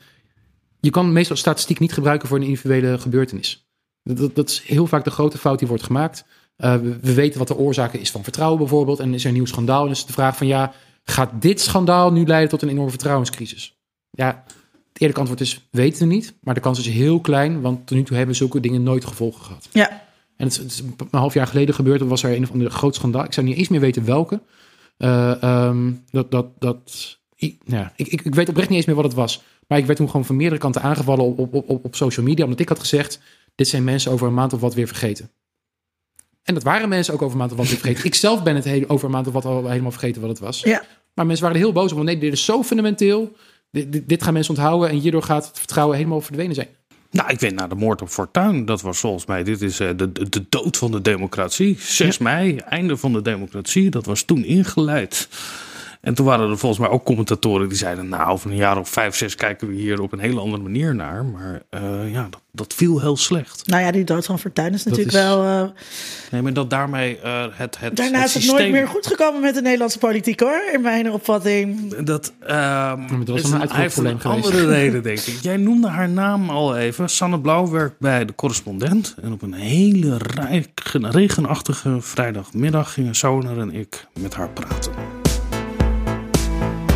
je kan meestal statistiek niet gebruiken voor een individuele gebeurtenis. Dat, dat, is heel vaak de grote fout die wordt gemaakt. Eh, we, we weten wat de oorzaken is van vertrouwen bijvoorbeeld. En is er een nieuw schandaal. En is de vraag van ja, gaat dit schandaal nu leiden tot een enorme vertrouwenscrisis? Ja, het eerlijke antwoord is weten we niet. Maar de kans is heel klein, want tot nu toe hebben zulke dingen nooit gevolgen gehad. ja. En het is, een half jaar geleden gebeurd. Er was er een of andere groot schandaal. Ik zou niet eens meer weten welke. Eh, ehm, dat, dat, dat, i- nou ja, ik, ik, ik weet oprecht niet eens meer wat het was. Maar ik werd toen gewoon van meerdere kanten aangevallen op, op, op, op social media. Omdat ik had gezegd, dit zijn mensen over een maand of wat weer vergeten. En dat waren mensen ook over een maand of wat weer vergeten. ik zelf ben het over een maand of wat al helemaal vergeten wat het was. ja. Maar mensen waren heel boos. Want nee, dit is zo fundamenteel. Dit, gaan mensen onthouden. En hierdoor gaat het vertrouwen helemaal verdwenen zijn. Nou, ik weet na de moord op Fortuyn, dat was volgens mij, dit is eh, de, de, de dood van de democratie. 6 mei, einde van de democratie, dat was toen ingeleid. En toen waren er volgens mij ook commentatoren die zeiden, nou, over een jaar of vijf, zes kijken we hier op een hele andere manier naar. Maar eh, ja, dat, dat viel heel slecht. Nou ja, die dood van Fortuyn is natuurlijk is- wel... eh, Nee, maar dat daarmee eh, het, het, daarna is het nooit meer goed gekomen met de Nederlandse politiek, hoor. In mijn opvatting. Dat, ehm dat was is een een, probleem geweest. andere reden, denk ik. Jij noemde haar naam al even. Sanne Blauw werkt bij de correspondent. En op een hele rijk- regenachtige vrijdagmiddag gingen Soner en ik met haar praten.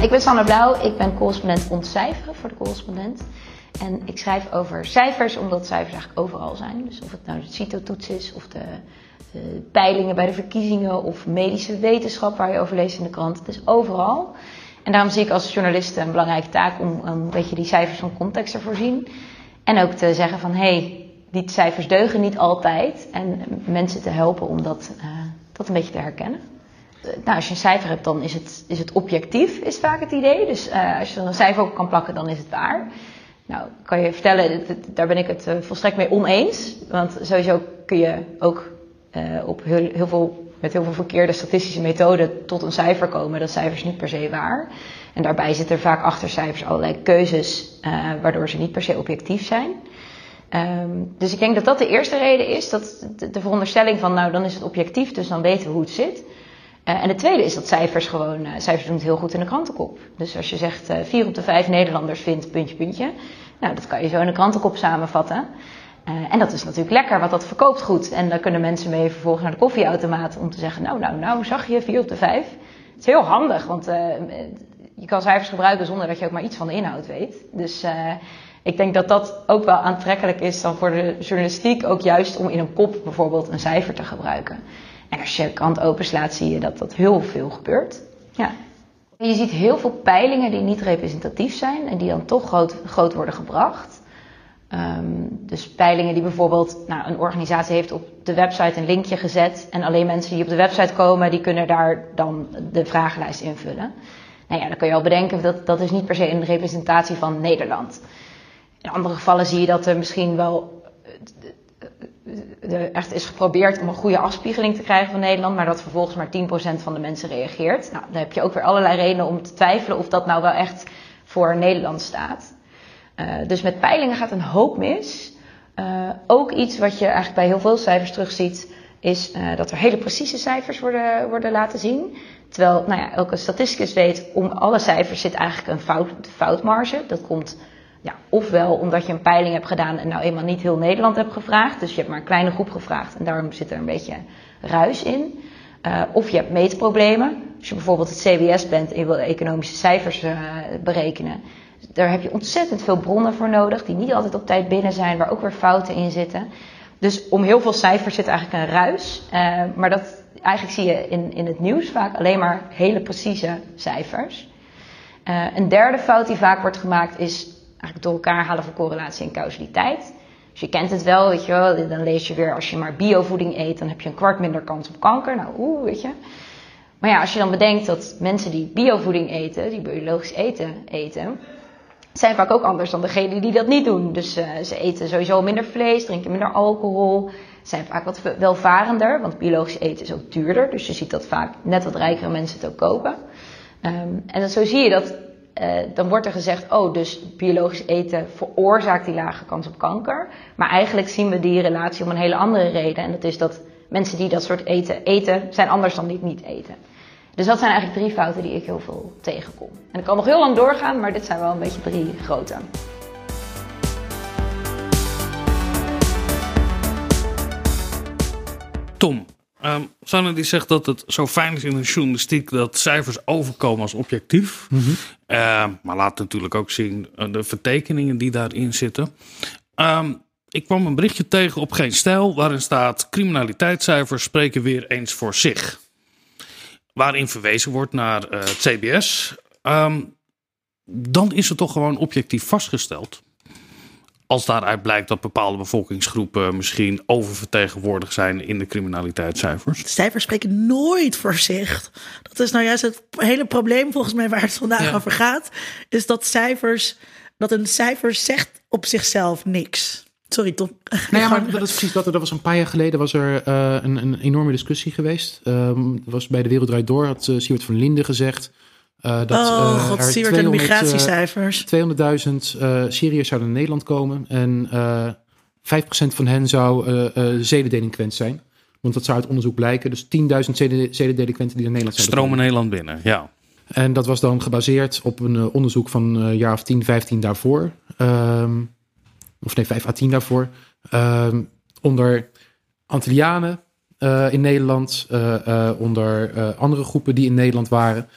Ik ben Sanne Blauw, ik ben correspondent ontcijferen voor de correspondent. En ik schrijf over cijfers, omdat cijfers eigenlijk overal zijn. Dus of het nou de CITO-toets is, of de, peilingen bij de verkiezingen, of medische wetenschap waar je over leest in de krant. Het is overal. En daarom zie ik als journalist een belangrijke taak om een beetje die cijfers van context te voorzien. En ook te zeggen van, hé, hey, die cijfers deugen niet altijd. En mensen te helpen om dat, uh, dat een beetje te herkennen. Nou, als je een cijfer hebt, dan is het, is het objectief, is vaak het idee. Dus uh, als je er een cijfer op kan plakken, dan is het waar. Nou, kan je vertellen, daar ben ik het uh, volstrekt mee oneens. Want sowieso kun je ook uh, op heel, heel, veel, met heel veel verkeerde statistische methoden tot een cijfer komen. Dat cijfer is niet per se waar. En daarbij zitten er vaak achter cijfers allerlei keuzes, waardoor ze niet per se objectief zijn. Um, dus ik denk dat dat de eerste reden is. Dat de, de veronderstelling van, nou dan is het objectief, dus dan weten we hoe het zit. Uh, en de tweede is dat cijfers gewoon, uh, cijfers doen het heel goed in de krantenkop. Dus als je zegt uh, vier op de vijf Nederlanders vindt puntje puntje. Nou, dat kan je zo in de krantenkop samenvatten. en dat is natuurlijk lekker, want dat verkoopt goed. En dan kunnen mensen mee vervolgens naar de koffieautomaat om te zeggen, nou, nou, nou, zag je vier op de vijf? Het is heel handig, want je kan cijfers gebruiken zonder dat je ook maar iets van de inhoud weet. Dus ik denk dat dat ook wel aantrekkelijk is dan voor de journalistiek, ook juist om in een kop bijvoorbeeld een cijfer te gebruiken. Als je de krant openslaat, zie je dat dat heel veel gebeurt. Ja. Je ziet heel veel peilingen die niet representatief zijn en die dan toch groot, worden gebracht. Um, dus peilingen die bijvoorbeeld, nou, een organisatie heeft op de website een linkje gezet en alleen mensen die op de website komen, die kunnen daar dan de vragenlijst invullen. Nou ja, dan kun je al bedenken dat dat is niet per se een representatie van Nederland. In andere gevallen zie je dat er misschien wel er echt is geprobeerd om een goede afspiegeling te krijgen van Nederland, maar dat vervolgens maar 10% van de mensen reageert. Nou, dan heb je ook weer allerlei redenen om te twijfelen of dat nou wel echt voor Nederland staat. Uh, dus met peilingen gaat een hoop mis. Uh, ook iets wat je eigenlijk bij heel veel cijfers terugziet, is uh, dat er hele precieze cijfers worden, worden laten zien. Terwijl nou ja, elke statisticus weet, om alle cijfers zit eigenlijk een fout, foutmarge. Dat komt ja, ofwel omdat je een peiling hebt gedaan en nou eenmaal niet heel Nederland hebt gevraagd. Dus je hebt maar een kleine groep gevraagd en daarom zit er een beetje ruis in. Uh, of je hebt meetproblemen. Als je bijvoorbeeld het CBS bent en je wil economische cijfers uh, berekenen. Daar heb je ontzettend veel bronnen voor nodig, die niet altijd op tijd binnen zijn, waar ook weer fouten in zitten. Dus om heel veel cijfers zit eigenlijk een ruis. Uh, maar dat, eigenlijk zie je in, in het nieuws vaak alleen maar hele precieze cijfers. een derde fout die vaak wordt gemaakt is eigenlijk door elkaar halen van correlatie en causaliteit. Dus je kent het wel, weet je wel. Dan lees je weer, als je maar biovoeding eet, dan heb je een kwart minder kans op kanker. Nou, oeh, weet je. Maar ja, als je dan bedenkt dat mensen die biovoeding eten, die biologisch eten, eten, zijn vaak ook anders dan degenen die dat niet doen. Dus uh, ze eten sowieso minder vlees, drinken minder alcohol, zijn vaak wat welvarender, want biologisch eten is ook duurder. Dus je ziet dat vaak net wat rijkere mensen het ook kopen. Um, en dan zo zie je dat uh, dan wordt er gezegd, oh, dus biologisch eten veroorzaakt die lage kans op kanker. Maar eigenlijk zien we die relatie om een hele andere reden. En dat is dat mensen die dat soort eten eten, zijn anders dan die het niet eten. Dus dat zijn eigenlijk drie fouten die ik heel veel tegenkom. En ik kan nog heel lang doorgaan, maar dit zijn wel een beetje drie grote. Tom, Um, Sanne die zegt dat het zo fijn is in de journalistiek dat cijfers overkomen als objectief. Mm -hmm. uh, maar laat natuurlijk ook zien uh, de vertekeningen die daarin zitten. Um, ik kwam een berichtje tegen op Geen Stijl waarin staat criminaliteitscijfers spreken weer eens voor zich. Waarin verwezen wordt naar uh, het CBS. Um, dan is het toch gewoon objectief vastgesteld als daaruit blijkt dat bepaalde bevolkingsgroepen misschien oververtegenwoordigd zijn in de criminaliteitscijfers. De cijfers spreken nooit voor zich. Dat is nou juist het hele probleem volgens mij waar het vandaag ja. over gaat. Is dat cijfers, dat een cijfer zegt op zichzelf niks. Sorry, Tom. Nou ja, maar dat is precies dat. Er was een paar jaar geleden was er uh, een, een, enorme discussie geweest. Um, was bij de Wereld Draait Door, had uh, Siewert van Linden gezegd. Uh, dat, oh uh, god, Siewert en de migratiecijfers. 200.000 uh, Syriërs zouden naar Nederland komen. En 5% van hen zou zedendelinquent zijn. Want dat zou uit onderzoek blijken. Dus 10.000 zedendelinquenten die naar Nederland zijn Stromen Nederland binnen, ja. En dat was dan gebaseerd op een onderzoek van een jaar of 10, 15 daarvoor. Um, of nee, 5 à 10 daarvoor. Um, onder Antillianen in Nederland. onder andere groepen die in Nederland waren.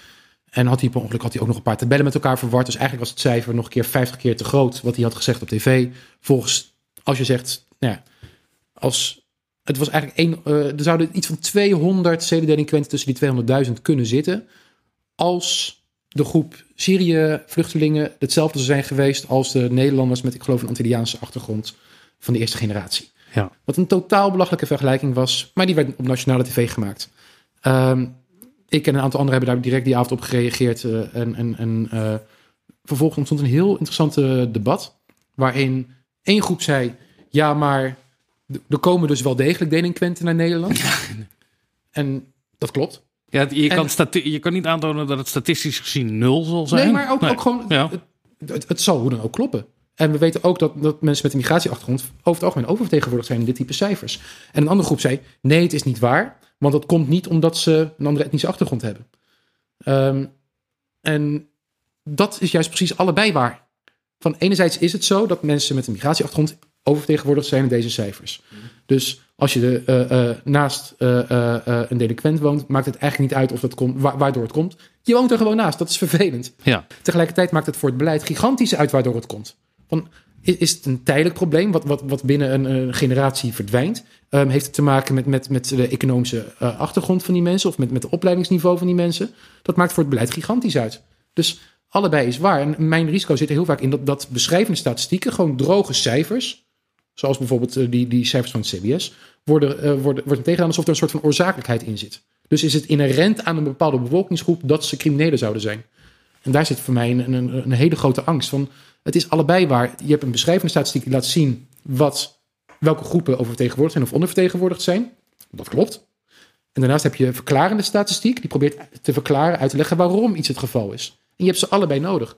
En had hij per ongeluk had hij ook nog een paar tabellen met elkaar verward. Dus eigenlijk was het cijfer nog een keer 50 keer te groot wat hij had gezegd op tv. Volgens, als je zegt, nou ja, als het was eigenlijk één, eh, er zouden iets van 200 zedendelinquenten tussen die 200.000 kunnen zitten. Als de groep Syrië-vluchtelingen hetzelfde zou zijn geweest als de Nederlanders met, ik geloof, een Antilliaanse achtergrond van de eerste generatie. Ja. Wat een totaal belachelijke vergelijking was, maar die werd op nationale tv gemaakt. Ehm, ik en een aantal anderen hebben daar direct die avond op gereageerd. eh, en en, en eh, vervolgens ontstond een heel interessant debat. Waarin één groep zei: Ja, maar er komen dus wel degelijk delinquenten naar Nederland. En dat klopt. Ja, je, En- kan je kan niet aantonen dat het statistisch gezien nul zal zijn. Nee, maar ook, Nee. ook gewoon. Ja. Het, het, het zal hoe dan ook kloppen. En we weten ook dat, dat mensen met een migratieachtergrond over het algemeen oververtegenwoordigd zijn in dit type cijfers. En een andere groep zei: nee, het is niet waar. Want dat komt niet omdat ze een andere etnische achtergrond hebben. Ehm, en dat is juist precies allebei waar. Van enerzijds is het zo dat mensen met een migratieachtergrond oververtegenwoordigd zijn in deze cijfers. Dus als je de, eh, eh, naast eh, een delinquent woont, maakt het eigenlijk niet uit of dat komt, wa- waardoor het komt. Je woont er gewoon naast. Dat is vervelend. Ja. Tegelijkertijd maakt het voor het beleid gigantisch uit waardoor het komt. Van, i- is het een tijdelijk probleem wat, wat, wat binnen een, generatie verdwijnt? Ehm, heeft het te maken met, met, met de economische eh, achtergrond van die mensen of met, met het opleidingsniveau van die mensen? Dat maakt voor het beleid gigantisch uit. Dus allebei is waar. En mijn risico zit er heel vaak in dat, dat beschrijvende statistieken, gewoon droge cijfers, zoals bijvoorbeeld eh, die, die cijfers van het CBS, worden, eh, worden, wordt tegenaan alsof er een soort van oorzakelijkheid in zit. Dus is het inherent aan een bepaalde bevolkingsgroep dat ze criminelen zouden zijn? En daar zit voor mij een, een, een hele grote angst van. Het is allebei waar. Je hebt een beschrijvende statistiek die laat zien wat, welke groepen oververtegenwoordigd zijn of ondervertegenwoordigd zijn. Dat klopt. En daarnaast heb je verklarende statistiek die probeert te verklaren, uit te leggen waarom iets het geval is. En je hebt ze allebei nodig.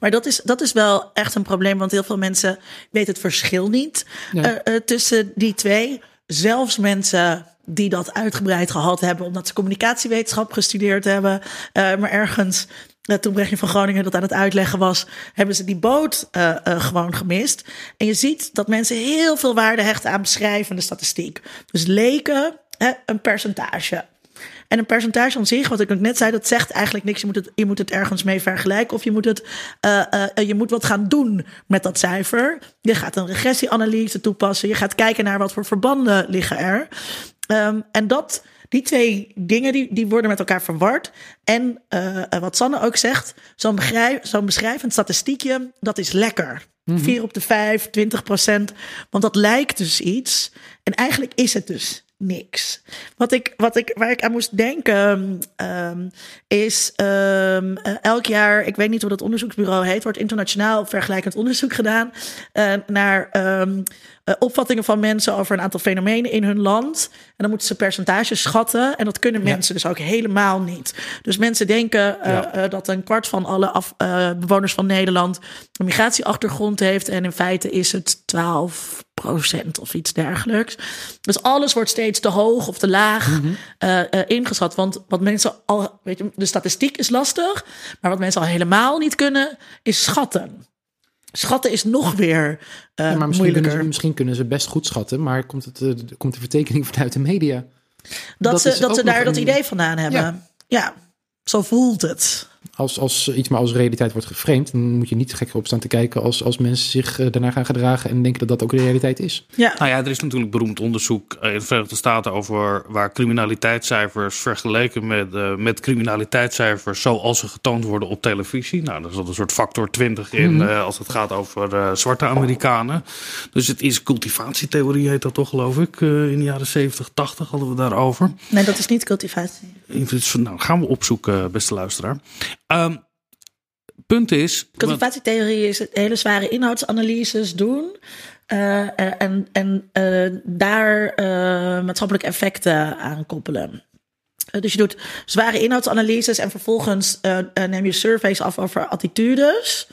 Maar dat is, dat is wel echt een probleem, want heel veel mensen weten het verschil niet Ja. eh, eh, tussen die twee. Zelfs mensen die dat uitgebreid gehad hebben, omdat ze communicatiewetenschap gestudeerd hebben, eh, maar ergens. Eh, toen Brechtje van Groningen dat aan het uitleggen was, hebben ze die boot eh, eh, gewoon gemist. En je ziet dat mensen heel veel waarde hechten aan beschrijvende statistiek. Dus leken een percentage. En een percentage aan zich, wat ik net zei, dat zegt eigenlijk niks. Je moet het, je moet het ergens mee vergelijken of je moet, het, je moet wat gaan doen met dat cijfer. Je gaat een regressieanalyse toepassen. Je gaat kijken naar wat voor verbanden liggen er. Ehm, en dat, die twee dingen die, die worden met elkaar verward. En eh, eh, wat Sanne ook zegt, zo'n begrijp, zo'n beschrijvend statistiekje, dat is lekker. 4 op de 5, 20 procent. Want dat lijkt dus iets. En eigenlijk is het dus niks. Wat ik, wat ik, waar ik aan moest denken ehm, is ehm, eh, elk jaar, ik weet niet hoe dat onderzoeksbureau heet, wordt internationaal vergelijkend onderzoek gedaan eh, naar ehm, eh, opvattingen van mensen over een aantal fenomenen in hun land. En dan moeten ze percentages schatten. En dat kunnen mensen dus ook helemaal niet. Dus mensen denken Ja. dat een kwart van alle af, bewoners van Nederland een migratieachtergrond heeft. En in feite is het 12 of iets dergelijks. Dus alles wordt steeds te hoog of te laag eh, ingeschat. Want wat mensen al, weet je, de statistiek is lastig. Maar wat mensen al helemaal niet kunnen, is schatten. Schatten is nog weer eh Ja, maar misschien moeilijker. kunnen, ze, misschien kunnen ze best goed schatten, maar komt, het, komt de vertekening vanuit de media? dat, dat ze, dat ze daar dat idee vandaan hebben. Ja. Ja. zo voelt het. Als, als iets maar als realiteit wordt geframed, dan moet je niet gekker op staan te kijken als, als mensen zich eh, daarna gaan gedragen en denken dat dat ook de realiteit is. Ja. Nou ja, er is natuurlijk beroemd onderzoek in de Verenigde Staten over waar criminaliteitscijfers vergeleken met, eh, met criminaliteitscijfers zoals ze getoond worden op televisie. Nou, daar zat een soort factor 20 in eh, als het gaat over eh, zwarte Amerikanen. Dus het is cultivatietheorie, heet dat toch, geloof ik. Eh, in de jaren 70, 80 hadden we daarover. Nee, dat is niet cultivatie. Nou, gaan we opzoeken, beste luisteraar. Ehm, punt is. Cultivatietheorie is het hele zware inhoudsanalyses doen. eh, en en eh, daar eh, maatschappelijke effecten aan koppelen. Dus je doet zware inhoudsanalyses en vervolgens neem je surveys af over attitudes.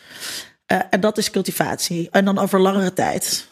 En dat is cultivatie. En dan over langere tijd.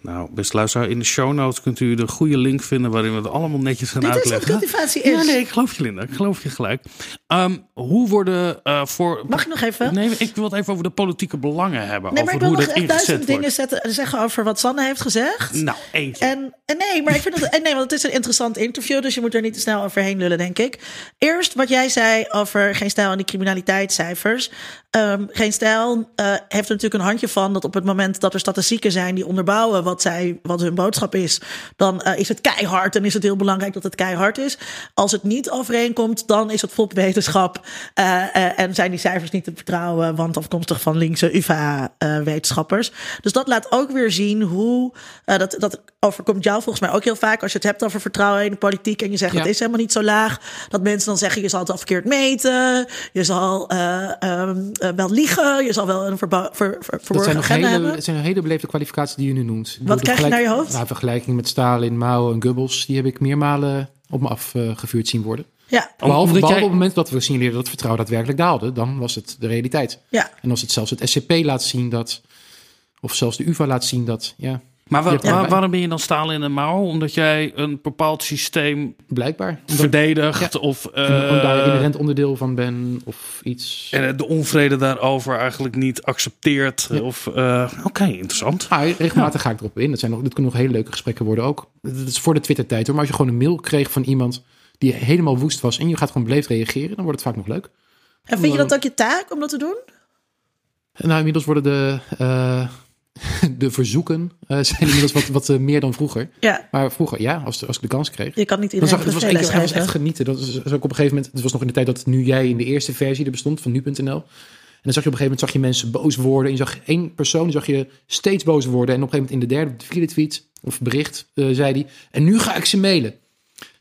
Nou, beste luisteraar, in de show notes kunt u de goede link vinden waarin we het allemaal netjes gaan Dit is wat uitleggen. cultivatie is. Ja, nee, ik geloof je, Linda. Ik geloof je gelijk. Ehm, hoe worden eh, voor. Mag ik nog even? Nee, ik wil het even over de politieke belangen hebben. Nee, maar over ik wil hoe nog dat echt duizend ingezet dingen wordt. zetten, zeggen over wat Sanne heeft gezegd. Nou, eentje. En, en nee, maar ik vind het. en Nee, want het is een interessant interview, dus je moet er niet te snel overheen lullen, denk ik. Eerst wat jij zei over geen stijl en die criminaliteitscijfers. Ehm, geen stijl eh, heeft er natuurlijk een handje van dat op het moment dat er statistieken zijn die onderbouwen wat, zij, wat hun boodschap is, dan eh, is het keihard en is het heel belangrijk dat het keihard is. Als het niet overeenkomt, dan is het wetenschap eh, eh, en zijn die cijfers niet te vertrouwen, want afkomstig van linkse UvA-wetenschappers. dus dat laat ook weer zien hoe, dat, dat overkomt jou volgens mij ook heel vaak als je het hebt over vertrouwen in de politiek en je zegt Ja. het is helemaal niet zo laag, dat mensen dan zeggen je zal het al verkeerd meten, je zal eh, ehm, eh, wel liegen, je zal wel een verba- ver, ver- Dat verborgen zijn nog agenda hele, hebben. het zijn hele beleefde kwalificaties die je nu noemt. Wat krijg je naar je hoofd? Nou, vergelijking met Stalin, Mao en Goebbels, die heb ik meermalen op me afgevuurd zien worden. Ja, Behalve, jij- op het moment dat we signaleerden dat het vertrouwen daadwerkelijk daalde, dan was het de realiteit. ja. En als het zelfs het SCP laat zien dat, of zelfs de UvA laat zien dat, ja, Maar wa- waarom ben je dan stalen in de mouw? Omdat jij een bepaald systeem blijkbaar. Omdat verdedigt Ja. of ik daar eh, inherent onderdeel van ben of iets. en de onvrede daarover eigenlijk niet accepteert. Ja. Of eh, oké, interessant. Maar regelmatig ga ik erop in. Dat, zijn nog, dit kunnen nog hele leuke gesprekken worden ook. Dat is voor de Twitter-tijd hoor. Maar als je gewoon een mail kreeg van iemand die helemaal woest was en je gaat gewoon beleefd reageren, dan wordt het vaak nog leuk. En vind je dat ook je taak om dat te doen? Nou, inmiddels worden de, eh, de verzoeken eh, zijn inmiddels wat, wat eh, meer dan vroeger. Ja, Maar vroeger, ja, als, als ik de kans kreeg. je kan niet iedereen zag, het was, het was echt genieten. Dat is ook op een gegeven moment. Het was nog in de tijd dat nu jij in de eerste versie er bestond van nu.nl. En dan zag je op een gegeven moment zag je mensen boos worden. En je zag één persoon, die zag je steeds boos worden. En op een gegeven moment in de derde, vierde tweet of bericht eh, zei hij. En nu ga ik ze mailen.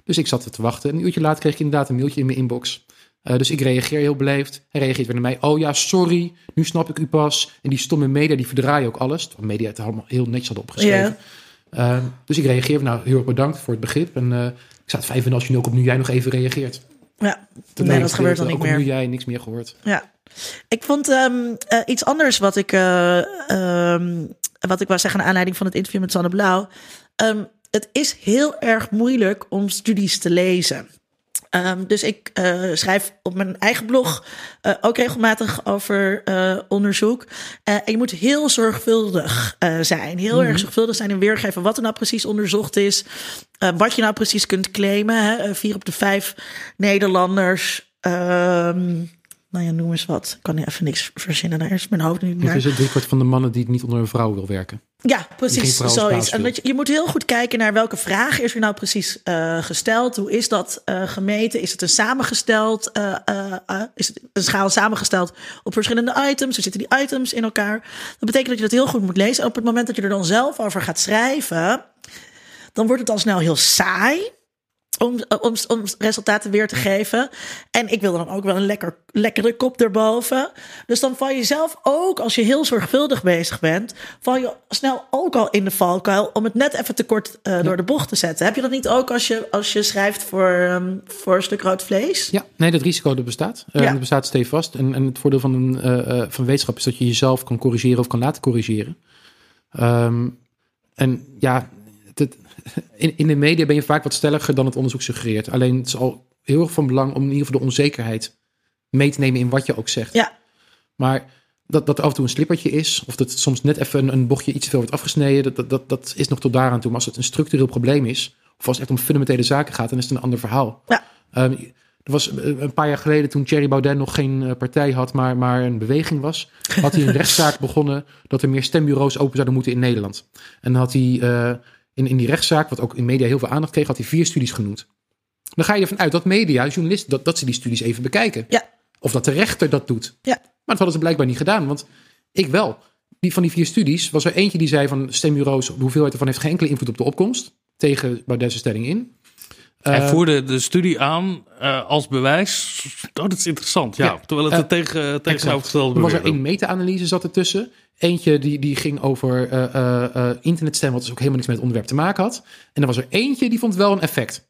Dus ik zat te wachten. En een uurtje later kreeg ik inderdaad een mailtje in mijn inbox. Eh, dus ik reageer heel beleefd. Hij reageert weer naar mij. Oh ja, sorry. Nu snap ik u pas. En die stomme media, die verdraaien ook alles. Terwijl media het allemaal heel netjes hadden opgeschreven. Ja. Eh, dus ik reageer. Nou, heel erg bedankt voor het begrip. En eh, ik zou het fijn vinden als je nu ook op nu jij nog even reageert. Ja, nee, dat gebeurt dan niet ook op nu meer. jij niks meer gehoord. Ja, ik vond ehm, eh, iets anders wat ik, ehm, wat ik wou zeggen naar aanleiding van het interview met Sanne Blauw. Ehm, het is heel erg moeilijk om studies te lezen. Ehm, dus ik eh, schrijf op mijn eigen blog eh, ook regelmatig over eh, onderzoek. En je moet heel zorgvuldig zijn. Heel erg zorgvuldig zijn in weergeven wat er nou precies onderzocht is. wat je nou precies kunt claimen. Hè? Vier op de vijf Nederlanders. ehm, nou ja, noem eens wat. Ik kan nu even niks verzinnen. Daar is mijn hoofd nu naar. is het driekwart van de mannen die het niet onder een vrouw wil werken? Ja, precies. Zoiets. En je, je moet heel goed kijken naar welke vraag is er nou precies eh, gesteld. Hoe is dat eh, gemeten? Is het een samengesteld? eh, is het een schaal samengesteld op verschillende items? Hoe zitten die items in elkaar? Dat betekent dat je dat heel goed moet lezen. En op het moment dat je er dan zelf over gaat schrijven, dan wordt het al snel heel saai. Om, om, om resultaten weer te geven. En ik wil dan ook wel een lekker, lekkere kop erboven. Dus dan val je zelf ook, als je heel zorgvuldig bezig bent, val je snel ook al in de valkuil om het net even te kort eh, door de bocht te zetten. Heb je dat niet ook als je, als je schrijft voor, ehm, voor een stuk rood vlees? Ja, nee, dat risico dat bestaat. Eh, Ja. Dat bestaat stevast. En, en het voordeel van, een, eh, van wetenschap is dat je jezelf kan corrigeren of kan laten corrigeren. Ehm, en ja, het- in, in de media ben je vaak wat stelliger dan het onderzoek suggereert. Alleen het is al heel erg van belang om in ieder geval de onzekerheid mee te nemen in wat je ook zegt. Ja. Maar dat, dat af en toe een slippertje is, of dat soms net even een, een bochtje iets te veel wordt afgesneden, dat, dat, dat, dat is nog tot daaraan toe. Maar als het een structureel probleem is, of als het echt om fundamentele zaken gaat, dan is het een ander verhaal. Ja. Ehm, er was eh, een paar jaar geleden, toen Thierry Baudet nog geen eh, partij had, maar, maar een beweging was, had hij een rechtszaak begonnen dat er meer stembureaus open zouden moeten in Nederland. En dan had hij eh, in, in die rechtszaak, wat ook in media heel veel aandacht kreeg, had hij vier studies genoemd. Dan ga je ervan uit dat media, journalisten, dat, dat ze die studies even bekijken. Ja. Of dat de rechter dat doet. Ja. Maar dat hadden ze blijkbaar niet gedaan, want ik wel. Die, van die vier studies was er eentje die zei van stembureaus, de hoeveelheid ervan heeft geen enkele invloed op de opkomst. Tegen Baudet's stelling in. Hij Eh, voerde de studie aan eh, als bewijs. Oh, dat is interessant. Ja, Ja. terwijl het er tegen, tegenovergestelde Er was er één meta-analyse zat ertussen. Eentje die, die ging over eh eh, eh, internetstem, wat dus ook helemaal niks met het onderwerp te maken had. En er was er eentje die vond wel een effect.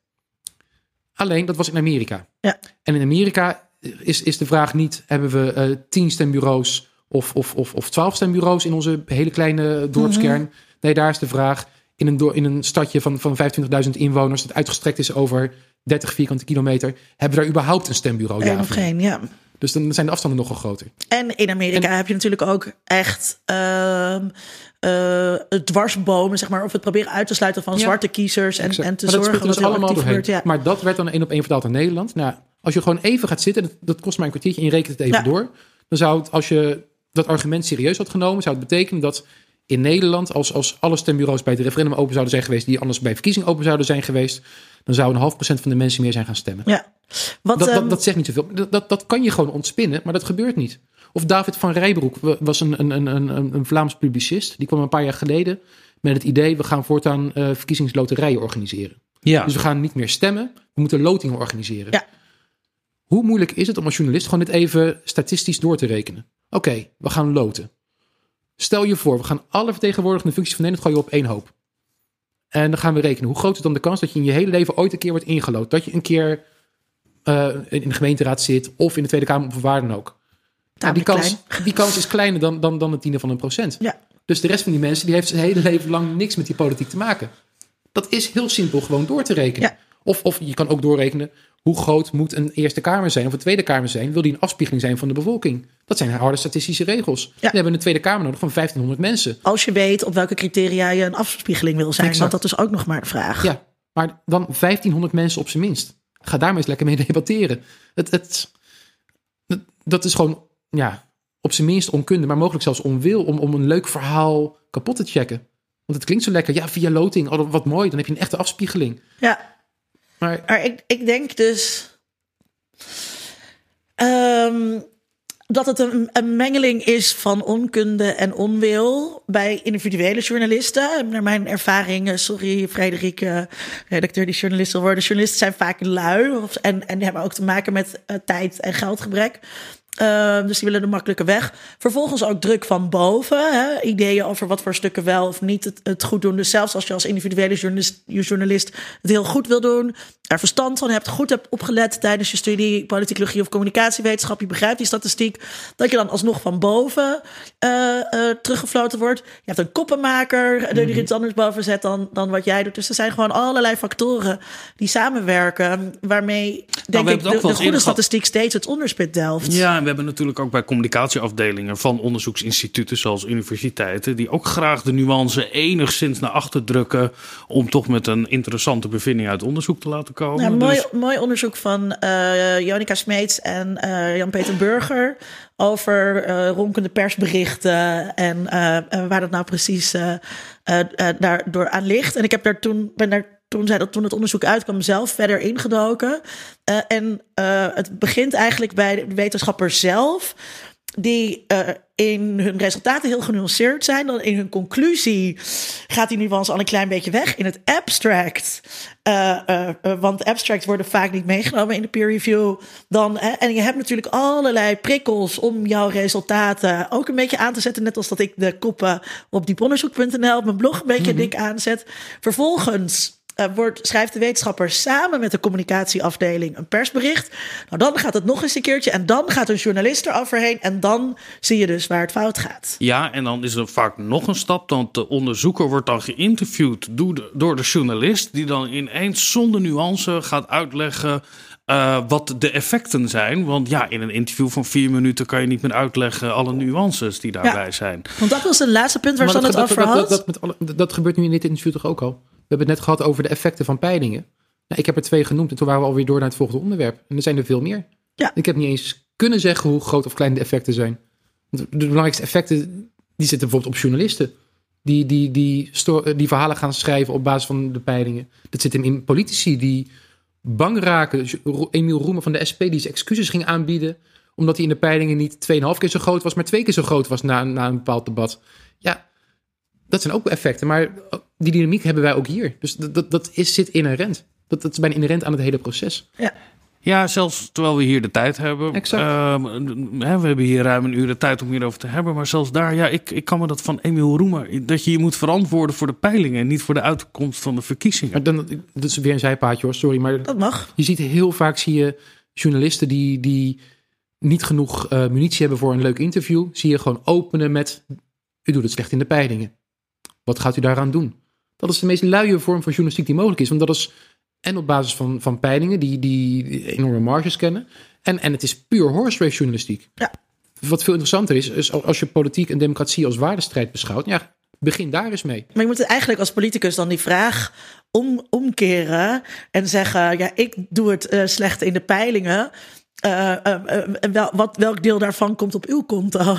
Alleen, dat was in Amerika. Ja. En in Amerika is, is de vraag niet, hebben we eh tien stembureaus of, of, of, of twaalf stembureaus in onze hele kleine dorpskern? Nee, daar is de vraag. In een, in een stadje van, van 25.000 inwoners, dat uitgestrekt is over 30 vierkante kilometer, hebben we daar überhaupt een stembureau? Ja, of geen, ja. Dus dan zijn de afstanden nogal groter. En in Amerika heb je natuurlijk ook echt eh, dwarsbomen, zeg maar, of het proberen uit te sluiten van Ja. zwarte kiezers en, Exact. en te maar dat zorgen dat dus allemaal doorheen. gebeurt. Ja. Maar dat werd dan één op één vertaald naar Nederland. Nou, als je gewoon even gaat zitten, dat, dat kost maar een kwartiertje en je rekent het even Ja. door. Dan zou het, als je dat argument serieus had genomen, zou het betekenen dat in Nederland, als, als alle stembureaus bij het referendum open zouden zijn geweest, die anders bij verkiezingen open zouden zijn geweest, dan zou een half procent van de mensen meer zijn gaan stemmen. ja. Wat, Dat, ehm, dat, dat zegt niet zoveel. Dat, dat, dat kan je gewoon ontspinnen, maar dat gebeurt niet. Of David van Rijbroek was een, een, een, een, een Vlaams publicist. Die kwam een paar jaar geleden met het idee... we gaan voortaan eh, verkiezingsloterijen organiseren. Ja. Dus we gaan niet meer stemmen, we moeten lotingen organiseren. Ja. Hoe moeilijk is het om als journalist gewoon dit even statistisch door te rekenen? Oké, we gaan loten. Stel je voor, we gaan alle vertegenwoordigende functies van Nederland gooien op één hoop. En dan gaan we rekenen. Hoe groot is dan de kans dat je in je hele leven ooit een keer wordt ingelood? Dat je een keer eh, in de gemeenteraad zit of in de Tweede Kamer of waar dan ook. Nou, die, kans, die kans is kleiner dan, dan, dan het tiende van een procent. Ja. Dus de rest van die mensen die heeft zijn hele leven lang niks met die politiek te maken. Dat is heel simpel gewoon door te rekenen. Ja. Of, of je kan ook doorrekenen hoe groot moet een Eerste Kamer zijn of een Tweede Kamer zijn. Wil die een afspiegeling zijn van de bevolking? Dat zijn harde statistische regels. We hebben een Tweede Kamer nodig van 1500 mensen. Als je weet op welke criteria je een afspiegeling wil zijn. Want dat is ook nog maar de vraag. Ja, maar dan 1500 mensen op zijn minst. Ga daar maar eens lekker mee debatteren. Het, het, dat- dat is gewoon, ja, op zijn minst onkunde, maar mogelijk zelfs onwil om, om een leuk verhaal kapot te checken. Want het klinkt zo lekker. Ja, via loting, oh, wat mooi. Dan heb je een echte afspiegeling. Ja. Maar ik, ik denk dus ehm, dat het een, een mengeling is van onkunde en onwil bij individuele journalisten. Naar mijn ervaring, eh, sorry Frederik, eh, redacteur die journalist wil worden. Journalisten zijn vaak lui of, en, en hebben ook te maken met eh, tijd en geldgebrek. Ehm, dus die willen de makkelijke weg. Vervolgens ook druk van boven. Hè? Ideeën over wat voor stukken wel of niet het, het goed doen. Dus zelfs als je als individuele journalist, journalist het heel goed wil doen. Er verstand van hebt, goed hebt opgelet tijdens je studie politicologie of communicatiewetenschap. Je begrijpt die statistiek. Dat je dan alsnog van boven eh, teruggefloten wordt. Je hebt een koppenmaker die er iets anders boven zet dan, dan wat jij doet. Dus er zijn gewoon allerlei factoren die samenwerken. Waarmee denk hebben ik de, goede statistiek steeds het onderspit delft. Ja, en we hebben natuurlijk ook bij communicatieafdelingen van onderzoeksinstituten zoals universiteiten, die ook graag de nuance enigszins naar achter drukken om toch met een interessante bevinding uit onderzoek te laten Ja, mooi, Dus- mooi onderzoek van Jonica Smeets en eh, Jan-Peter Burger over eh, ronkende persberichten en waar dat nou precies daardoor aan ligt. En ik heb daar toen, ben daar toen, zij dat, toen het onderzoek uitkwam zelf verder ingedoken. En het begint eigenlijk bij de wetenschapper zelf die eh, in hun resultaten heel genuanceerd zijn. Dan in hun conclusie gaat die nuance al een klein beetje weg. In het abstract, eh, eh, want abstracts worden vaak niet meegenomen in de peer review. Dan, hè, en je hebt natuurlijk allerlei prikkels om jouw resultaten ook een beetje aan te zetten. Net als dat ik de koppen op dieponderzoek.nl op mijn blog een beetje dik aanzet. Vervolgens eh, wordt, schrijft de wetenschapper samen met de communicatieafdeling een persbericht. Nou, dan gaat het nog eens een keertje en dan gaat een journalist er overheen en dan zie je dus waar het fout gaat. Ja, en dan is er vaak nog een stap. Want de onderzoeker wordt dan geïnterviewd door de, journalist, die dan ineens zonder nuance gaat uitleggen. eh, wat de effecten zijn. Want ja, in een interview van vier minuten kan je niet meer uitleggen alle nuances die daarbij zijn. Want dat was het laatste punt waar ze het over dat, had. dat, dat, met alle- dat- dat gebeurt nu in dit interview toch ook al? We hebben het net gehad over de effecten van peilingen. Nou, ik heb er twee genoemd en toen waren we alweer door naar het volgende onderwerp. En er zijn er veel meer. Ja. Ik heb niet eens kunnen zeggen hoe groot of klein de effecten zijn. Want De belangrijkste effecten die zitten bijvoorbeeld op journalisten. Die, die, die, die verhalen gaan schrijven op basis van de peilingen. Dat zit hem in politici die bang raken. Emiel Roemer van de SP die zijn excuses ging aanbieden. Omdat hij in de peilingen niet 2,5 keer zo groot was, maar twee keer zo groot was na, na een bepaald debat. Ja, dat zijn ook effecten. Maar die dynamiek hebben wij ook hier. Dus dat, dat, dat is, zit inherent. Dat, dat is bijna inherent aan het hele proces. Ja. Ja, zelfs terwijl we hier de tijd hebben. Exact. Ehm, hè, we hebben hier ruim een uur de tijd om hierover te hebben. Maar zelfs daar, ja, ik, ik kan me dat van Emiel Roemer. Dat je je moet verantwoorden voor de peilingen. En niet voor de uitkomst van de verkiezingen. Maar dan, dat is weer een zijpaadje hoor, sorry. Maar Dat mag. je ziet heel vaak zie je journalisten die, die niet genoeg eh, munitie hebben voor een leuk interview. Zie je gewoon openen met, u doet het slecht in de peilingen. Wat gaat u daaraan doen? Dat is de meest luie vorm van journalistiek die mogelijk is. Want dat is en op basis van, van peilingen die, die enorme marges kennen. En, en het is puur horse race journalistiek. Ja. Wat veel interessanter is, is als je politiek en democratie als waardestrijd beschouwt. Ja, begin daar eens mee. Maar je moet eigenlijk als politicus dan die vraag om, omkeren en zeggen: ja, ik doe het uh, slecht in de peilingen. Uh, uh, wel, wat, welk deel daarvan komt op uw konto?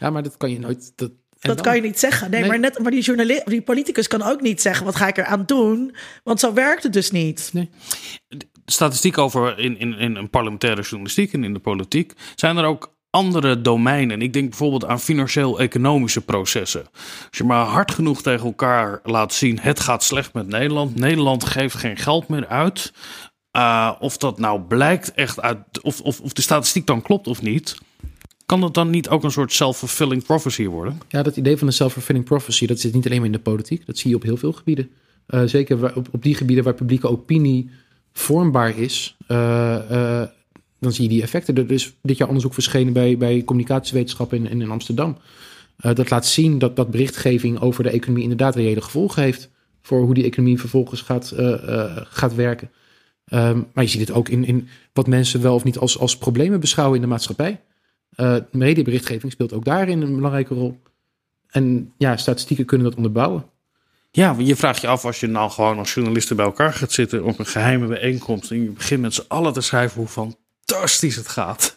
Ja, maar dat kan je nooit. Dat, dat dan? kan je niet zeggen. Nee, nee, maar, net, maar die, journalist, die politicus kan ook niet zeggen: wat ga ik eraan doen? Want zo werkt het dus niet. Nee. Statistiek over in, in, in een parlementaire journalistiek en in de politiek. Zijn er ook andere domeinen. Ik denk bijvoorbeeld aan financieel-economische processen. Als je maar hard genoeg tegen elkaar laat zien: het gaat slecht met Nederland. Nederland geeft geen geld meer uit. Uh, of dat nou blijkt echt uit, of, of, of de statistiek dan klopt of niet. Kan dat dan niet ook een soort self-fulfilling prophecy worden? Ja, dat idee van een self-fulfilling prophecy, dat zit niet alleen maar in de politiek. Dat zie je op heel veel gebieden. Uh, zeker op, op die gebieden waar publieke opinie vormbaar is. Uh, dan zie je die effecten. Er is dit jaar onderzoek verschenen bij, bij communicatiewetenschappen in, in Amsterdam. Dat laat zien dat, dat berichtgeving over de economie inderdaad reële gevolgen heeft. Voor hoe die economie vervolgens gaat, gaat werken. Um, maar je ziet het ook in, in wat mensen wel of niet als, als problemen beschouwen in de maatschappij. Mediaberichtgeving speelt ook daarin een belangrijke rol. En ja, statistieken kunnen dat onderbouwen. Ja, je vraagt je af als je nou gewoon als journalisten bij elkaar gaat zitten op een geheime bijeenkomst. En je begint met z'n allen te schrijven hoe fantastisch het gaat.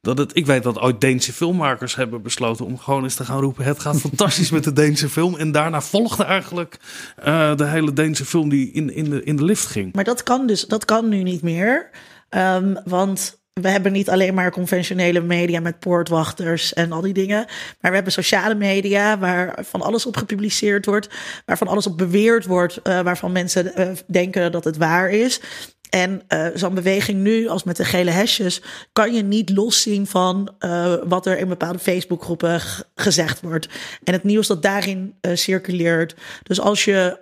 Dat het, ik weet dat ooit Deense filmmakers hebben besloten om gewoon eens te gaan roepen: Het gaat fantastisch met de Deense film. En daarna volgde eigenlijk uh, de hele Deense film die in, in, de, in de lift ging. Maar dat kan dus, dat kan nu niet meer. Um, want we hebben niet alleen maar conventionele media met poortwachters en al die dingen. Maar we hebben sociale media waar van alles op gepubliceerd wordt. Waarvan alles op beweerd wordt. Uh, waarvan mensen uh, denken dat het waar is. En uh, zo'n beweging nu, als met de gele hesjes, kan je niet loszien van uh, wat er in bepaalde Facebookgroepen gezegd wordt. En het nieuws dat daarin uh, circuleert. Dus als je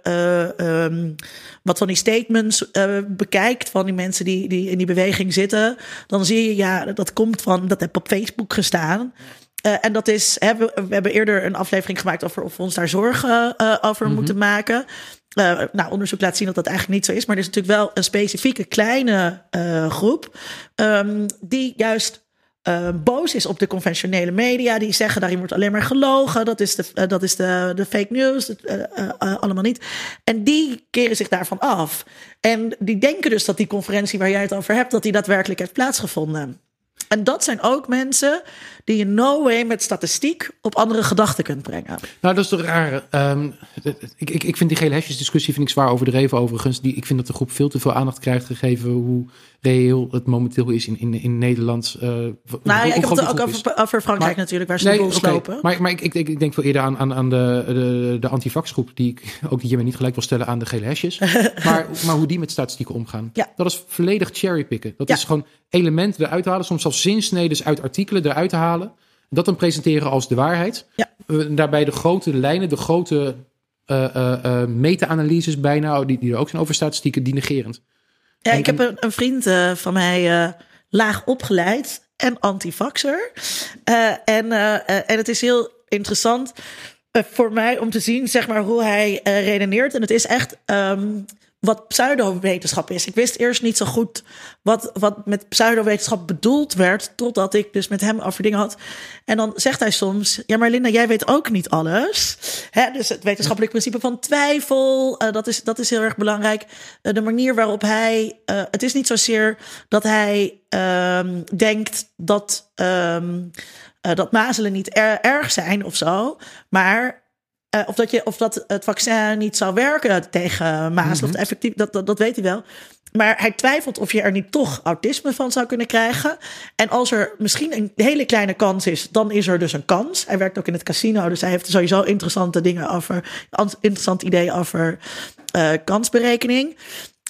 um, wat van die statements bekijkt van die mensen die, die in die beweging zitten, dan zie je, ja, dat komt van, dat heb op Facebook gestaan. Uh, en dat is, hè, we, we, hebben eerder een aflevering gemaakt over of we ons daar zorgen uh, over mm -hmm. moeten maken. Uh, nou, onderzoek laat zien dat dat eigenlijk niet zo is. Maar er is natuurlijk wel een specifieke kleine uh, groep. Um, die juist uh, boos is op de conventionele media. Die zeggen daarin wordt alleen maar gelogen. Dat is de, dat is de, de fake news. allemaal niet. En die keren zich daarvan af. En die denken dus dat die conferentie waar jij het over hebt, dat die daadwerkelijk heeft plaatsgevonden. En dat zijn ook mensen die je no way met statistiek op andere gedachten kunt brengen. Nou, dat is toch raar. Um, ik, ik, ik vind die gele hesjes discussie vind ik zwaar overdreven overigens. Die, ik vind dat de groep veel te veel aandacht krijgt gegeven hoe reëel het momenteel is in, in, in Nederland. Uh, nou, ja, ik heb het ook over, over, Frankrijk maar, natuurlijk, waar ze nee, de okay, lopen. Maar, maar ik, ik, ik, denk veel eerder aan, aan, aan de, de, de antivaxgroep, die ik ook hiermee niet gelijk wil stellen aan de gele hesjes. maar, maar hoe die met statistieken omgaan. Ja. Dat is volledig cherrypicken. Dat ja. is gewoon elementen eruit halen, soms zelfs zinsneden uit artikelen eruit te halen. Dat dan presenteren als de waarheid. Ja. Daarbij de grote lijnen, de grote uh, uh, uh, meta-analyses bijna, die, die er ook zijn over statistieken, die negerend. Ja, ik heb een, een vriend van mij laag opgeleid en antivaxer. En, en het is heel interessant voor mij om te zien zeg maar, hoe hij redeneert. En het is echt um, wat pseudowetenschap is. Ik wist eerst niet zo goed wat, wat met pseudowetenschap bedoeld werd, totdat ik dus met hem over dingen had. En dan zegt hij soms: Ja, maar Linda, jij weet ook niet alles. Hè, dus het wetenschappelijk principe van twijfel, uh, dat, is, dat is heel erg belangrijk. Uh, de manier waarop hij. Uh, het is niet zozeer dat hij um, denkt dat. Um, dat mazelen niet er, erg zijn of zo. Maar uh, of, dat je, of dat het vaccin niet zou werken tegen mazelen. Mm-hmm. Of effectief, dat, dat, dat weet hij wel. Maar hij twijfelt of je er niet toch autisme van zou kunnen krijgen. En als er misschien een hele kleine kans is, dan is er dus een kans. Hij werkt ook in het casino, dus hij heeft sowieso interessante dingen over. Interessant idee over uh, kansberekening.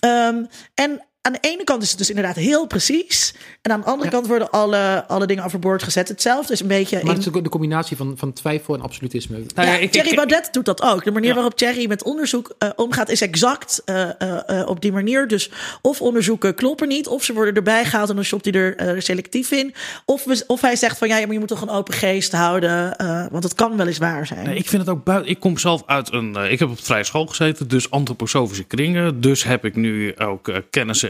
Um, en aan de ene kant is het dus inderdaad heel precies. En aan de andere kant worden alle, alle dingen overboord gezet. Hetzelfde is een beetje. Maar in, het is ook de combinatie van, van twijfel en absolutisme. Nou ja, ja, ik- Thierry ik- Baudet doet dat ook. De manier Ja. waarop Thierry met onderzoek eh, omgaat is exact eh, eh, eh, op die manier. Dus of onderzoeken kloppen niet, of ze worden erbij gehaald en dan shopt hij er selectief in. Of, we, of hij zegt van ja, maar je moet toch een open geest houden, eh, want het kan wel eens waar zijn. Nee, ik vind het ook buiten. Ik kom zelf uit een. ik heb op vrije school gezeten, dus antroposofische kringen. Dus heb ik nu ook eh,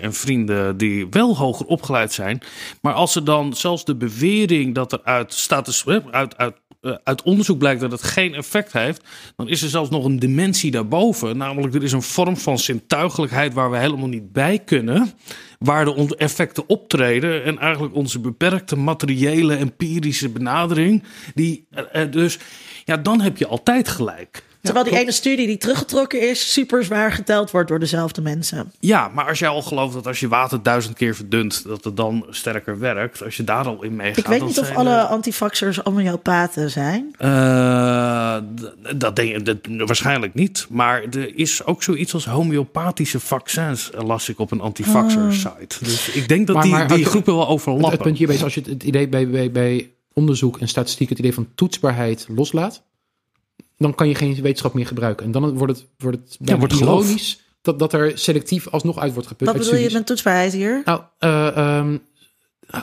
en vrienden die wel hoger opgeleid zijn. Maar als er dan zelfs de bewering dat er uit status, uit, uit, eh, uit onderzoek blijkt dat het geen effect heeft, dan is er zelfs nog een dimensie daarboven. Namelijk, er is een vorm van zintuigelijkheid waar we helemaal niet bij kunnen. Waar de effecten optreden. En eigenlijk onze beperkte materiële, empirische benadering. Die, eh, eh, dus ja, dan heb je altijd gelijk. Terwijl die ene studie die teruggetrokken is, super zwaar geteld wordt door dezelfde mensen. Ja, maar als jij al gelooft dat als je water duizend keer verdunt, dat het dan sterker werkt. Als je daar al in meegaat. Ik weet niet of alle er- antifaxers homeopaten zijn. Eh, dat denk ik dat, waarschijnlijk niet. Maar er is ook zoiets als homeopathische vaccins, eh, las ik op een antifaxer Oh. site. Dus ik denk dat Maar- die, maar die groepen wel overlappen. het punt hierbij is als je het, het idee bij, bij, bij onderzoek en statistiek, het idee van toetsbaarheid loslaat, dan kan je geen wetenschap meer gebruiken. En dan wordt het, wordt het bijna wordt ironisch dat, dat er selectief alsnog uit wordt geput. Wat bedoel je met toetsbaarheid hier? Nou, eh, ehm,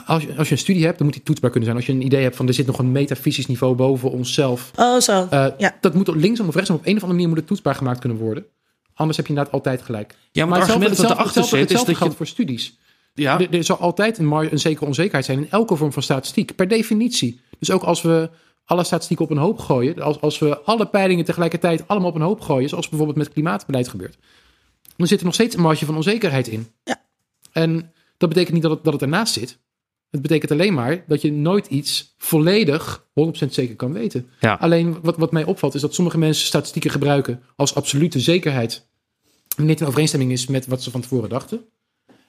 als, je, als je een studie hebt, dan moet die toetsbaar kunnen zijn. Als je een idee hebt van er zit nog een metafysisch niveau boven onszelf. Oh, zo. eh, ja. Dat moet linksom of rechtsom op een of andere manier moet het toetsbaar gemaakt kunnen worden. Anders heb je inderdaad altijd gelijk. ja, maar het argument dat erachter hetzelfde, zit is dat je... geldt voor studies. Ja, Er, er zal altijd een, een zekere onzekerheid zijn in elke vorm van statistiek, per definitie. Dus ook als we alle statistieken op een hoop gooien, als, als we alle peilingen tegelijkertijd allemaal op een hoop gooien, zoals bijvoorbeeld met klimaatbeleid gebeurt, dan zit er nog steeds een marge van onzekerheid in. Ja. En dat betekent niet dat het, dat het ernaast zit. Het betekent alleen maar dat je nooit iets volledig 100% zeker kan weten. Ja. Alleen wat, wat mij opvalt is dat sommige mensen statistieken gebruiken als absolute zekerheid. Wanneer het in overeenstemming is met wat ze van tevoren dachten.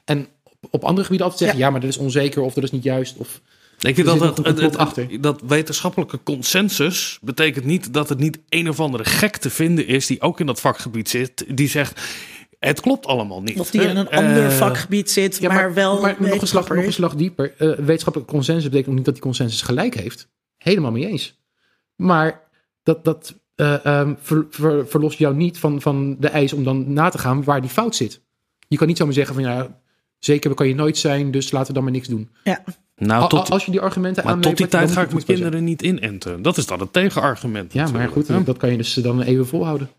En op, op andere gebieden altijd zeggen, ja. maar dat is onzeker of dat is niet juist. Of, Denk je dat, het, het- dat wetenschappelijke consensus betekent niet dat het niet een of andere gek te vinden is die ook in dat vakgebied zit, die zegt het klopt allemaal niet. Of die in een ander Eh, vakgebied zit, ja, maar, wel maar nog, een slag, nog een is. slag dieper. Eh, wetenschappelijke consensus betekent ook niet dat die consensus gelijk heeft. Helemaal mee eens. Maar dat, dat eh, ehm, ver, ver- verlost jou niet van, van de eis om dan na te gaan waar die fout zit. Je kan niet zomaar zeggen van ja, zeker kan je nooit zijn, dus laten we dan maar niks doen. Ja. Nou, tot, als je die argumenten maar tot die tijd ga je ik mijn kinderen niet inenten. Dat is dan het tegenargument. Ja, maar goed, Ja. dat kan je dus dan even volhouden.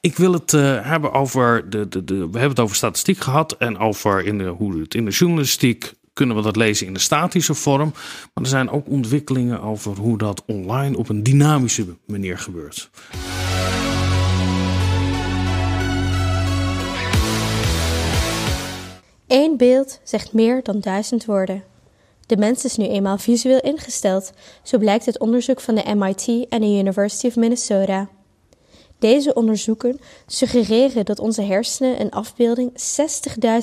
Ik wil het eh, hebben over de, de, de. We hebben het over statistiek gehad en over in de, hoe het in de journalistiek kunnen we dat lezen in de statische vorm. Maar er zijn ook ontwikkelingen over hoe dat online op een dynamische manier gebeurt. Eén beeld zegt meer dan duizend woorden. De mens is nu eenmaal visueel ingesteld, zo blijkt uit onderzoek van de MIT en de University of Minnesota. Deze onderzoeken suggereren dat onze hersenen een afbeelding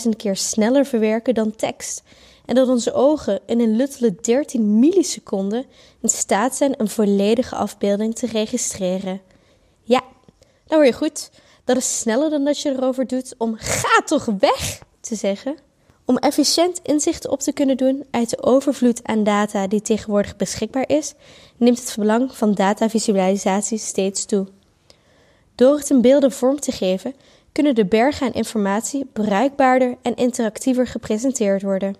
60.000 keer sneller verwerken dan tekst en dat onze ogen in een luttele 13 milliseconden in staat zijn een volledige afbeelding te registreren. Ja, nou hoor je goed. Dat is sneller dan dat je erover doet om ga toch weg te zeggen. Om efficiënt inzicht op te kunnen doen uit de overvloed aan data die tegenwoordig beschikbaar is, neemt het belang van datavisualisatie steeds toe. Door het in beelden vorm te geven, kunnen de bergen aan informatie bruikbaarder en interactiever gepresenteerd worden.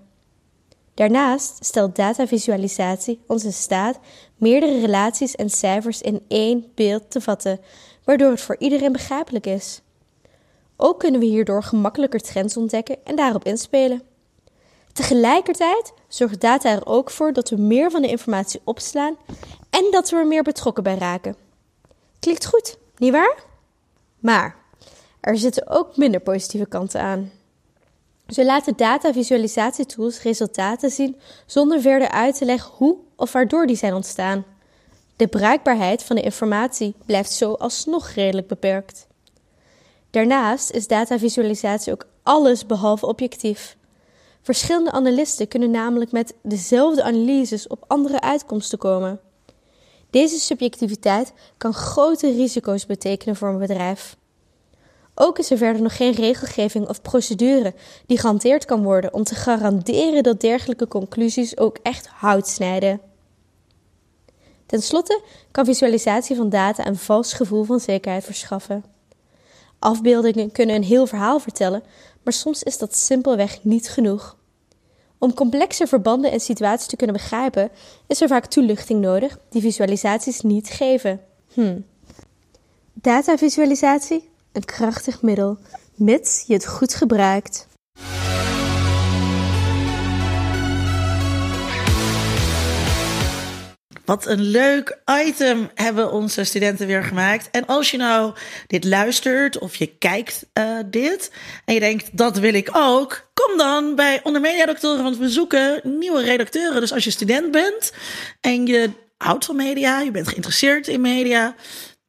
Daarnaast stelt datavisualisatie ons in staat meerdere relaties en cijfers in één beeld te vatten, waardoor het voor iedereen begrijpelijk is. Ook kunnen we hierdoor gemakkelijker trends ontdekken en daarop inspelen. Tegelijkertijd zorgt data er ook voor dat we meer van de informatie opslaan en dat we er meer betrokken bij raken. Klinkt goed, nietwaar? Maar er zitten ook minder positieve kanten aan. Zo laten data-visualisatietools resultaten zien zonder verder uit te leggen hoe of waardoor die zijn ontstaan. De bruikbaarheid van de informatie blijft zo alsnog redelijk beperkt. Daarnaast is datavisualisatie ook alles behalve objectief. Verschillende analisten kunnen namelijk met dezelfde analyses op andere uitkomsten komen. Deze subjectiviteit kan grote risico's betekenen voor een bedrijf. Ook is er verder nog geen regelgeving of procedure die gehanteerd kan worden om te garanderen dat dergelijke conclusies ook echt hout snijden. Ten slotte kan visualisatie van data een vals gevoel van zekerheid verschaffen. Afbeeldingen kunnen een heel verhaal vertellen, maar soms is dat simpelweg niet genoeg. Om complexe verbanden en situaties te kunnen begrijpen, is er vaak toelichting nodig die visualisaties niet geven. Hm. Datavisualisatie? Een krachtig middel, mits je het goed gebruikt. Wat een leuk item hebben onze studenten weer gemaakt. En als je nou dit luistert of je kijkt uh, dit en je denkt dat wil ik ook, kom dan bij Onder Mediadoctoren, want we zoeken nieuwe redacteuren. Dus als je student bent en je houdt van media, je bent geïnteresseerd in media,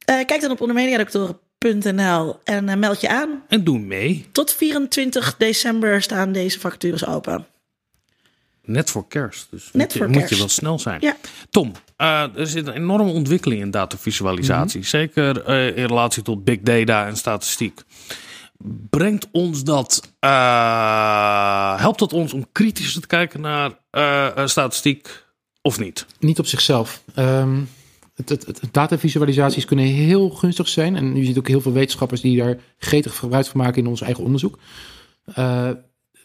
uh, kijk dan op ondermediadoctoren.nl en uh, meld je aan. En doe mee. Tot 24 december staan deze vacatures open. Net voor kerst. Dus Net moet, je, moet je wel snel zijn. Ja. Tom, uh, er zit een enorme ontwikkeling in datavisualisatie. Zeker uh, in relatie tot big data en statistiek. Brengt ons dat, uh, helpt dat ons om kritisch te kijken naar statistiek of niet? Niet op zichzelf. Um, het, het, het, datavisualisaties kunnen heel gunstig zijn. En je ziet ook heel veel wetenschappers die daar gretig gebruik van maken in ons eigen onderzoek.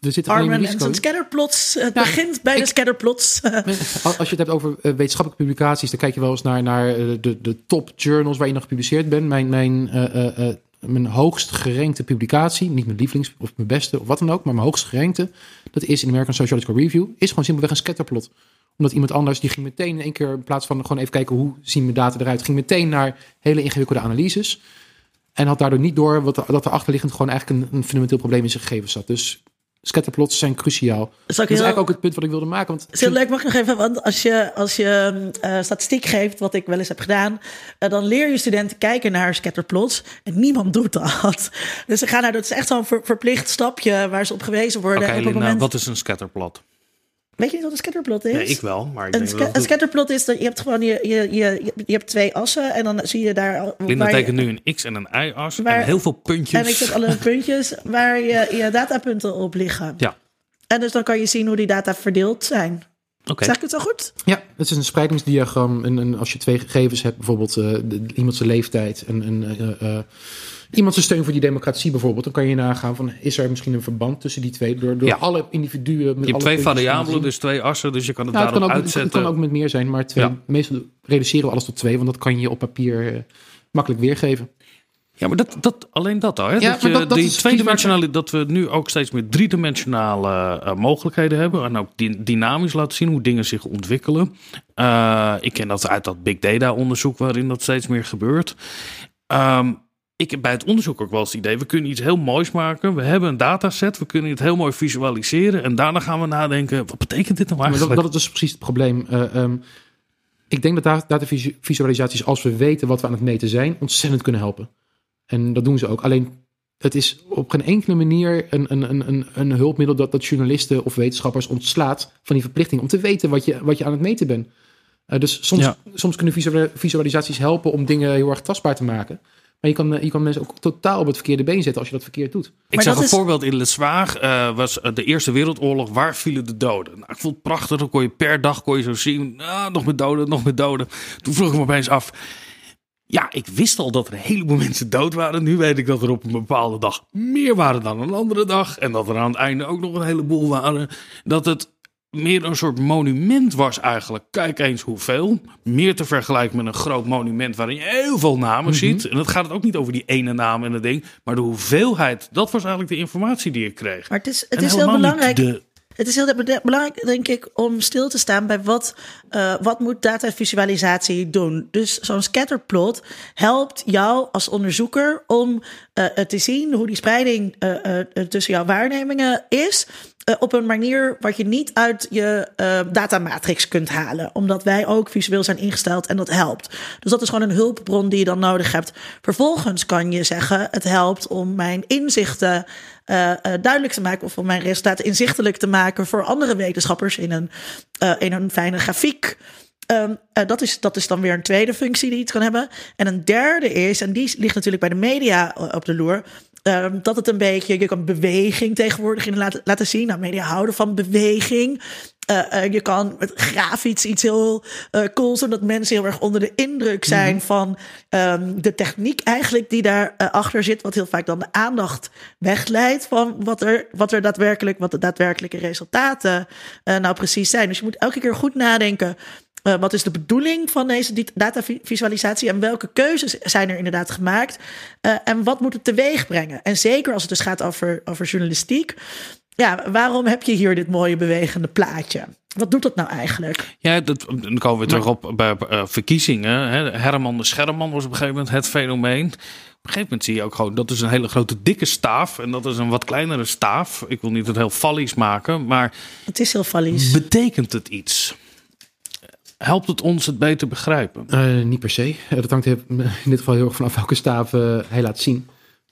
Er zit Armen en zijn scatterplots. Het ja, begint bij ik, de scatterplots. Als je het hebt over wetenschappelijke publicaties, dan kijk je wel eens naar, naar de, de top journals waar je nog gepubliceerd bent. Mijn, mijn, uh, uh, mijn hoogst gerankte publicatie, niet mijn lievelings of mijn beste of wat dan ook, maar mijn hoogst gerankte, dat is in American Sociological Review, is gewoon simpelweg een scatterplot omdat iemand anders, die ging meteen in één keer, in plaats van gewoon even kijken hoe zien mijn data eruit, ging meteen naar hele ingewikkelde analyses. En had daardoor niet door wat, dat er achterliggend gewoon eigenlijk een, een fundamenteel probleem in zijn gegevens zat. Dus scatterplots zijn cruciaal. Dat is heel, eigenlijk ook het punt wat ik wilde maken. Want het is heel leuk, mag ik nog even, want als je, als je uh, statistiek geeft, wat ik wel eens heb gedaan, uh, dan leer je studenten kijken naar scatterplots en niemand doet dat. Dus ze gaan naar, dat is echt zo'n ver, verplicht stapje waar ze op gewezen worden. Oké, okay, en op Lina, moment... wat is een scatterplot? Weet je niet wat een scatterplot is? Nee, ik wel. Maar ik een, sca een scatterplot is dat je hebt gewoon je, je, je, je hebt twee assen en dan zie je daar. Linda tekent nu een x en een y-as en heel veel puntjes. En ik zet alle puntjes waar je, je datapunten op liggen. Ja. En dus dan kan je zien hoe die data verdeeld zijn. Okay. Zeg ik het zo goed? Ja, het is een spreidingsdiagram. En, en als je twee gegevens hebt, bijvoorbeeld uh, de, iemand zijn leeftijd en, en uh, uh, iemand zijn steun voor die democratie bijvoorbeeld, dan kan je nagaan van is er misschien een verband tussen die twee door, door ja. alle individuen. Met je hebt twee variabelen, dus twee assen, dus je kan het ja, daarop het kan ook, uitzetten. Het kan ook met meer zijn, maar twee, ja. meestal reduceren we alles tot twee, want dat kan je op papier makkelijk weergeven. Ja, maar dat, dat, alleen dat al. Hè? Ja, dat, je, dat, dat die tweedimensionale, dat we nu ook steeds meer driedimensionale uh, mogelijkheden hebben. En ook dynamisch laten zien hoe dingen zich ontwikkelen. Uh, ik ken dat uit dat big data onderzoek waarin dat steeds meer gebeurt. Um, ik heb bij het onderzoek ook wel eens het idee, we kunnen iets heel moois maken. We hebben een dataset, we kunnen het heel mooi visualiseren. En daarna gaan we nadenken, wat betekent dit nou eigenlijk? Maar dat, dat is precies het probleem. Uh, um, ik denk dat datavisualisaties, als we weten wat we aan het meten zijn, ontzettend kunnen helpen. En dat doen ze ook. Alleen het is op geen enkele manier een, een, een, een hulpmiddel dat, dat journalisten of wetenschappers ontslaat van die verplichting om te weten wat je, wat je aan het meten bent. Uh, dus soms, ja. soms kunnen visualisaties helpen om dingen heel erg tastbaar te maken. Maar je kan, je kan mensen ook totaal op het verkeerde been zetten als je dat verkeerd doet. Ik zag een is... voorbeeld in Le Zwaag. Uh, was de Eerste Wereldoorlog. Waar vielen de doden? Nou, ik vond het prachtig. Dan kon je per dag kon je zo zien. Ah, nog met doden, nog met doden. Toen vroeg ik me opeens af. Ja, ik wist al dat er een heleboel mensen dood waren. Nu weet ik dat er op een bepaalde dag meer waren dan een andere dag. En dat er aan het einde ook nog een heleboel waren. Dat het meer een soort monument was eigenlijk. Kijk eens hoeveel. Meer te vergelijken met een groot monument waarin je heel veel namen mm -hmm. ziet. En dat gaat het ook niet over die ene naam en het ding. Maar de hoeveelheid, dat was eigenlijk de informatie die ik kreeg. Maar het is, het is heel belangrijk. De, het is heel belangrijk, denk ik, om stil te staan bij wat, uh, wat moet datavisualisatie doen. Dus zo'n scatterplot helpt jou als onderzoeker om uh, te zien hoe die spreiding uh, tussen jouw waarnemingen is. Op een manier wat je niet uit je datamatrix kunt halen. Omdat wij ook visueel zijn ingesteld en dat helpt. Dus dat is gewoon een hulpbron die je dan nodig hebt. Vervolgens kan je zeggen: het helpt om mijn inzichten uh, duidelijk te maken. of om mijn resultaten inzichtelijk te maken voor andere wetenschappers in een, in een fijne grafiek. Uh, dat, is, dat is dan weer een tweede functie die het kan hebben. En een derde is, en die ligt natuurlijk bij de media op de loer, Ehm, dat het een beetje, je kan beweging tegenwoordig in laten, laten zien. Nou, media houden van beweging. Uh, uh, je kan met grafisch iets heel uh, cools, zodat mensen heel erg onder de indruk zijn Mhm. van um, de techniek eigenlijk die daar achter zit, wat heel vaak dan de aandacht wegleidt van wat er, wat er daadwerkelijk, wat de daadwerkelijke resultaten nou precies zijn. Dus je moet elke keer goed nadenken. Uh, wat is de bedoeling van deze datavisualisatie en welke keuzes zijn er inderdaad gemaakt? Uh, en wat moet het teweeg brengen? En zeker als het dus gaat over, over journalistiek. Ja, waarom heb je hier dit mooie bewegende plaatje? Wat doet dat nou eigenlijk? Ja, dat, dan komen we terug op bij uh, verkiezingen. Hè. Herman de Scherman was op een gegeven moment het fenomeen. Op een gegeven moment zie je ook gewoon dat is een hele grote dikke staaf en dat is een wat kleinere staaf. Ik wil niet het heel fallies maken, maar het is heel fallies. Betekent het iets? Helpt het ons het beter begrijpen? Uh, niet per se. dat hangt in dit geval heel erg vanaf welke staaf uh, hij laat zien.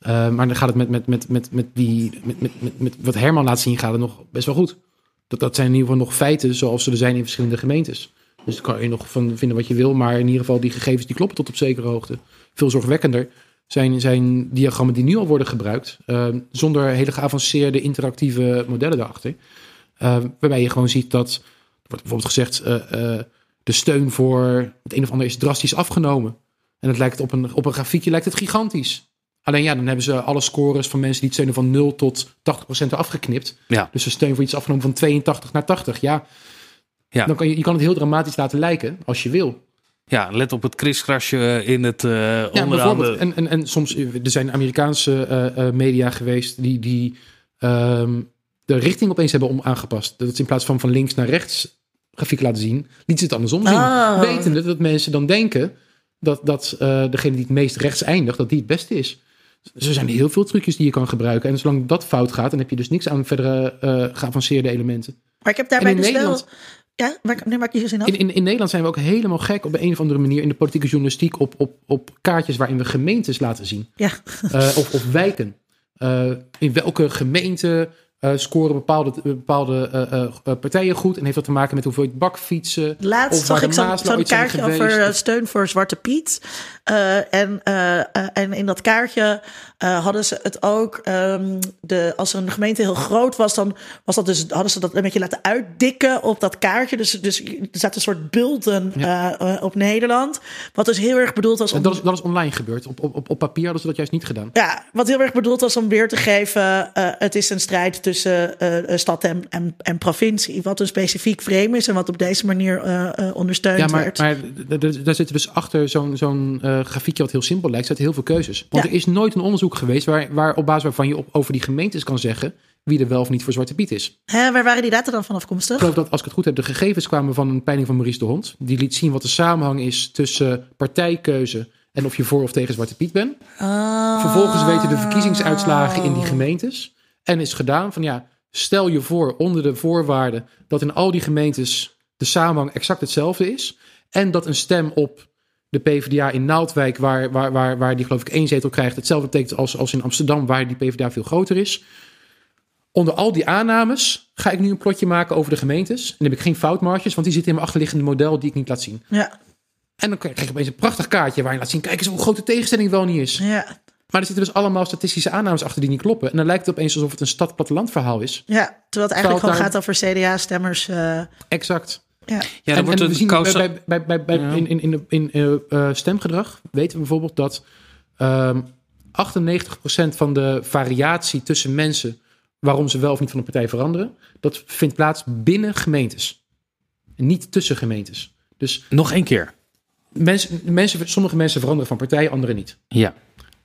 Maar dan gaat het met, met, met, met, met, die, met, met, met, met wat Herman laat zien, gaat het nog best wel goed. Dat, dat zijn in ieder geval nog feiten zoals ze er zijn in verschillende gemeentes. Dus daar kan je nog van vinden wat je wil. Maar in ieder geval, die gegevens die kloppen tot op zekere hoogte. Veel zorgwekkender zijn, zijn diagrammen die nu al worden gebruikt. Zonder hele geavanceerde interactieve modellen daarachter. Waarbij je gewoon ziet dat, er wordt bijvoorbeeld gezegd, de steun voor het een of ander is drastisch afgenomen. En het lijkt op een, op een grafiekje lijkt het gigantisch. Alleen ja, dan hebben ze alle scores van mensen die het steunen van 0 tot 80% afgeknipt. Ja. Dus de steun voor iets afgenomen van 82 naar 80. Ja, ja. Dan kan je, je kan het heel dramatisch laten lijken als je wil. Ja, let op het kriskrasje in het uh, ja, en, en, en soms, er zijn Amerikaanse uh, media geweest die, die um, de richting opeens hebben om aangepast. Dat is in plaats van van links naar rechts grafiek laten zien, liet ze het andersom zien. Oh. Wetende dat mensen dan denken dat, dat uh, degene die het meest rechts eindigt, dat die het beste is. Dus er zijn heel veel trucjes die je kan gebruiken. En zolang dat fout gaat, dan heb je dus niks aan verdere uh, geavanceerde elementen. Maar ik heb daarbij in dus Nederland, wel... Ja, maar, nee, maak je zin af. in, in, in Nederland zijn we ook helemaal gek op een of andere manier in de politieke journalistiek op, op, op kaartjes waarin we gemeentes laten zien. Ja. Uh, of, of wijken. Uh, in welke gemeente uh, scoren bepaalde, bepaalde uh, partijen goed. En heeft dat te maken met hoeveel bakfietsen. Laatst zag ik zo'n kaartje over steun voor Zwarte Piet. En, en in dat kaartje hadden ze het ook. Um, de, als een gemeente heel groot was, dan was dat dus, hadden ze dat een beetje laten uitdikken op dat kaartje. Dus, dus er zaten een soort bulten ja. op Nederland. Wat dus heel erg bedoeld was om. En dat, is, dat is online gebeurd. Op, op, op papier hadden ze dat juist niet gedaan. Ja, wat heel erg bedoeld was om weer te geven. het is een strijd tussen stad en, en, en, provincie. Wat een specifiek frame is en wat op deze manier uh, ondersteund ja, maar. Maar daar zitten dus achter zo'n zo'n grafiekje wat heel simpel lijkt, zitten heel veel keuzes. Want ja. er is nooit een onderzoek geweest waar, waar op basis waarvan je op, over die gemeentes kan zeggen wie er wel of niet voor Zwarte Piet is. Hè, waar waren die data dan van afkomstig? Ik geloof dat, als ik het goed heb, de gegevens kwamen van een peiling van Maurice de Hond. Die liet zien wat de samenhang is tussen partijkeuze en of je voor of tegen Zwarte Piet bent. Ah. Vervolgens weten de verkiezingsuitslagen in die gemeentes. En is gedaan van ja, stel je voor onder de voorwaarden dat in al die gemeentes de samenhang exact hetzelfde is. En dat een stem op de PvdA in Naaldwijk, waar, waar, waar, waar die geloof ik één zetel krijgt, hetzelfde betekent als, als in Amsterdam, waar die PvdA veel groter is. Onder al die aannames ga ik nu een plotje maken over de gemeentes. En dan heb ik geen foutmarges, want die zitten in mijn achterliggende model die ik niet laat zien. Ja. En dan krijg je opeens een prachtig kaartje waar je laat zien, kijk eens hoe groot de tegenstelling wel niet is. Ja. Maar er zitten dus allemaal statistische aannames achter die niet kloppen. En dan lijkt het opeens alsof het een stad-platteland verhaal is. Ja, terwijl het eigenlijk gewoon daar- gaat over CDA-stemmers. uh, Exact. ja. Ja, en, dan wordt en we een zien kous- bij, bij, bij, bij, Ja. in, in, in, in eh, eh, stemgedrag weten we bijvoorbeeld dat ehm 98% van de variatie tussen mensen waarom ze wel of niet van een partij veranderen, dat vindt plaats binnen gemeentes. En niet tussen gemeentes. Dus Nog één keer. mensen, mensen, sommige mensen veranderen van partij, anderen niet. Ja.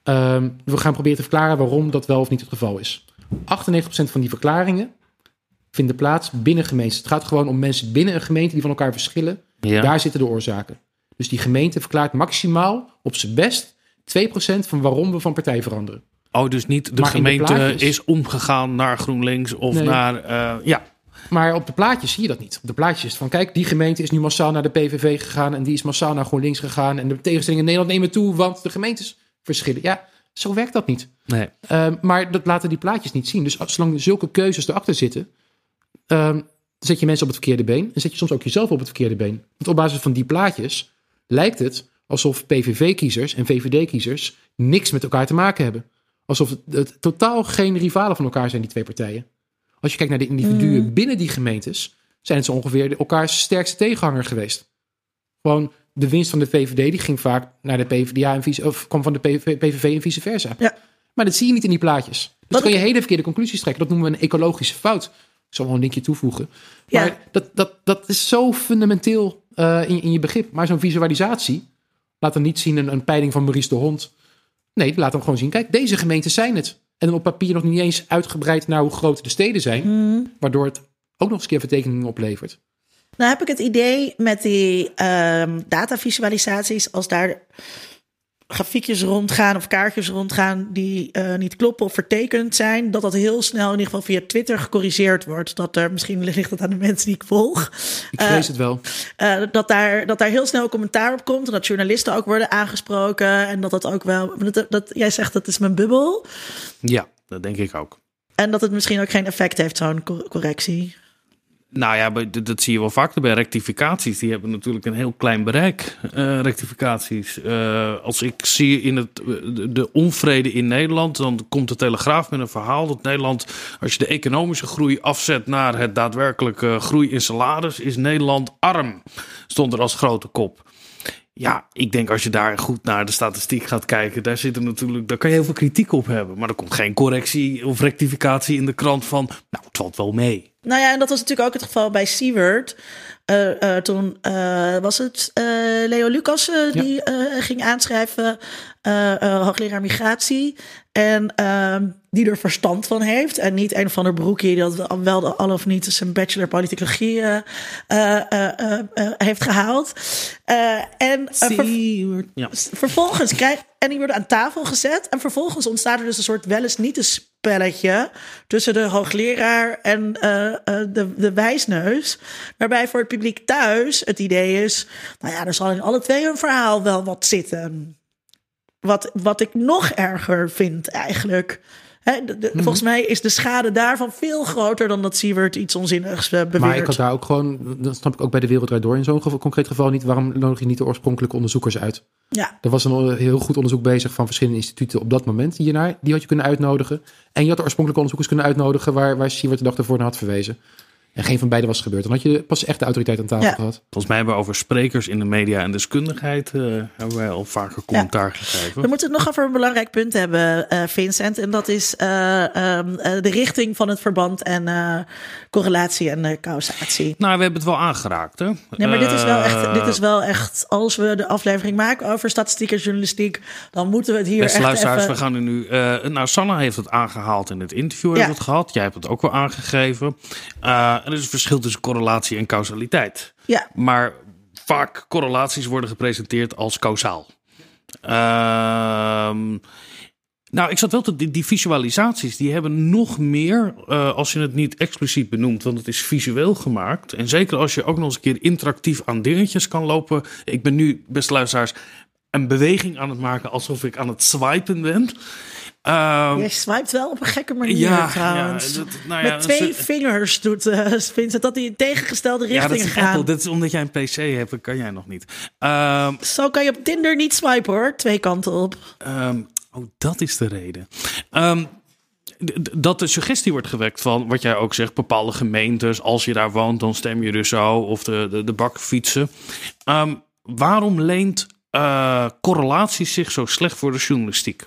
Ehm, we gaan proberen te verklaren waarom dat wel of niet het geval is. 98% van die verklaringen vinden plaats binnen gemeentes. Het gaat gewoon om mensen binnen een gemeente die van elkaar verschillen. Ja. Daar zitten de oorzaken. Dus die gemeente verklaart maximaal op zijn best 2% van waarom we van partij veranderen. Oh, dus niet de Maar in de gemeente is omgegaan naar GroenLinks of Nee. naar... eh, ja. Maar op de plaatjes zie je dat niet. Op de plaatjes is het van, kijk, die gemeente is nu massaal naar de PVV gegaan... en die is massaal naar GroenLinks gegaan... en de tegenstellingen in Nederland nemen toe, want de gemeentes verschillen. Ja, zo werkt dat niet. Nee. Ehm, maar dat laten die plaatjes niet zien. Dus als- zolang zulke keuzes erachter zitten, ehm, zet je mensen op het verkeerde been. En zet je soms ook jezelf op het verkeerde been. Want op basis van die plaatjes lijkt het alsof PVV-kiezers en VVD-kiezers niks met elkaar te maken hebben. Alsof het, het totaal geen rivalen van elkaar zijn, die twee partijen. Als je kijkt naar de individuen Mm. binnen die gemeentes, zijn het zo ongeveer de- elkaars sterkste tegenhanger geweest. Gewoon de winst van de VVD die ging vaak naar de PvdA en vice, of kwam van de PV, PVV en vice versa. Ja. Maar dat zie je niet in die plaatjes. Dus Wat ik- je hele verkeerde conclusies trekken. Dat noemen we een ecologische fout. Ik zal wel een linkje toevoegen. Ja. Maar dat, dat, dat is zo fundamenteel eh, in, in je begrip. Maar zo'n visualisatie laat dan niet zien een, een peiling van Maurice de Hond. Nee, laat hem gewoon zien. Kijk, deze gemeenten zijn het. En dan op papier nog niet eens uitgebreid naar hoe groot de steden zijn. Hmm. Waardoor het ook nog eens een keer vertekeningen oplevert. Nou heb ik het idee met die ehm datavisualisaties, als daar grafiekjes rondgaan of kaartjes rondgaan die eh, niet kloppen of vertekend zijn, dat dat heel snel in ieder geval via Twitter gecorrigeerd wordt. Dat er misschien ligt het aan de mensen die ik volg. Ik vrees het wel. Eh, dat, daar, dat daar heel snel commentaar op komt. En dat journalisten ook worden aangesproken. En dat dat ook wel. Dat, dat, jij zegt dat is mijn bubbel. Ja, dat denk ik ook. En dat het misschien ook geen effect heeft, zo'n cor- correctie. Nou ja, dat zie je wel vaker bij rectificaties. Die hebben natuurlijk een heel klein bereik, eh, rectificaties. Eh, als ik zie in het, de, de onvrede in Nederland, dan komt de Telegraaf met een verhaal dat Nederland, als je de economische groei afzet naar het daadwerkelijke groei in salaris, is Nederland arm. Stond er als grote kop. Ja, ik denk als je daar goed naar de statistiek gaat kijken, daar zit er natuurlijk, daar kan je heel veel kritiek op hebben. Maar er komt geen correctie of rectificatie in de krant van, nou, het valt wel mee. Nou ja, en dat was natuurlijk ook het geval bij Siewert. Eh, eh, toen eh, was het Leo Lucas die ging aanschrijven, hoogleraar migratie. En ehm, die er verstand van heeft. En niet een of ander broekje dat wel al of niet zijn bachelor politicologie heeft gehaald. Eh, en ver- Ja. vervolgens krijg en die worden aan tafel gezet. En vervolgens ontstaat er dus een soort wel eens niet een tussen de hoogleraar en eh, eh, de, de wijsneus. Waarbij voor het publiek thuis het idee is: nou ja, er zal in alle twee een verhaal wel wat zitten. Wat, wat ik nog erger vind eigenlijk. De- de- Volgens mij is de schade daarvan veel groter dan dat Siewert iets onzinnigs eh, beweert. Maar ik had daar ook gewoon, dat snap ik ook bij de Wereld Door in zo'n geval- concreet geval niet. Waarom nodig je niet de oorspronkelijke onderzoekers uit? Ja, Er was een heel goed onderzoek bezig van verschillende instituten op dat moment hiernaar. Die had je kunnen uitnodigen. En je had de oorspronkelijke onderzoekers kunnen uitnodigen waar, waar Siewert de dag ervoor naar had verwezen. En geen van beide was gebeurd. Dan had je pas echt de autoriteit aan tafel Ja. gehad. Volgens mij hebben we over sprekers in de media en deskundigheid eh, hebben wij al vaker commentaar gegeven. We moeten het nog over een belangrijk punt hebben, eh, Vincent. En dat is eh, ehm, eh, de richting van het verband en eh, correlatie en eh, causatie. Nou, we hebben het wel aangeraakt, hè? Nee, maar dit is, wel echt, dit is wel echt, als we de aflevering maken over statistiek en journalistiek, dan moeten we het hier Beste echt luisteraars, even... we gaan er nu... eh, nou, Sanna heeft het aangehaald in het interview, Ja. hebben we het gehad. Jij hebt het ook wel aangegeven. Eh, er is een verschil tussen correlatie en causaliteit. Ja, Maar vaak correlaties worden gepresenteerd als kausaal. Ehm, nou, ik zat wel te... Die, die visualisaties, die hebben nog meer... eh, als je het niet expliciet benoemt, want het is visueel gemaakt. En zeker als je ook nog eens een keer interactief aan dingetjes kan lopen. Ik ben nu, beste luisteraars, een beweging aan het maken... alsof ik aan het swipen ben. Ehm, je swipet wel op een gekke manier ja, trouwens. ja, dat- nou ja, Met twee vingers doet Vincent dat hij in tegengestelde ja, dat richting is gaat. Dat is omdat jij een PC hebt, dat kan jij nog niet. Ehm, Zo kan je op Tinder niet swipen hoor, twee kanten op. Ehm, oh, dat is de reden. Dat de suggestie wordt gewekt van, wat jij ook zegt, bepaalde gemeentes. Als je daar woont, dan stem je dus zo. Of de, de, de bakfietsen. Ehm, waarom leent eh, correlaties zich zo slecht voor de journalistiek?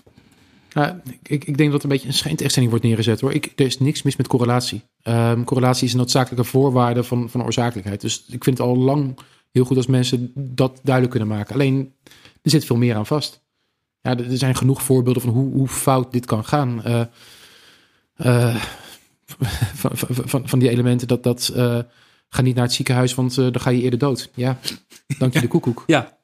Ja, ik, ik denk dat er een beetje een schijntechtstelling wordt neergezet hoor. Ik, er is niks mis met correlatie. Ehm, correlatie is een noodzakelijke voorwaarde van, van oorzakelijkheid. Dus ik vind het al lang heel goed als mensen dat duidelijk kunnen maken. Alleen, er zit veel meer aan vast. Ja, er zijn genoeg voorbeelden van hoe, hoe fout dit kan gaan. Eh, eh, van, van, van, die elementen dat, dat eh, ga niet naar het ziekenhuis, want dan ga je eerder dood. Ja, dank je de koekoek. Ja.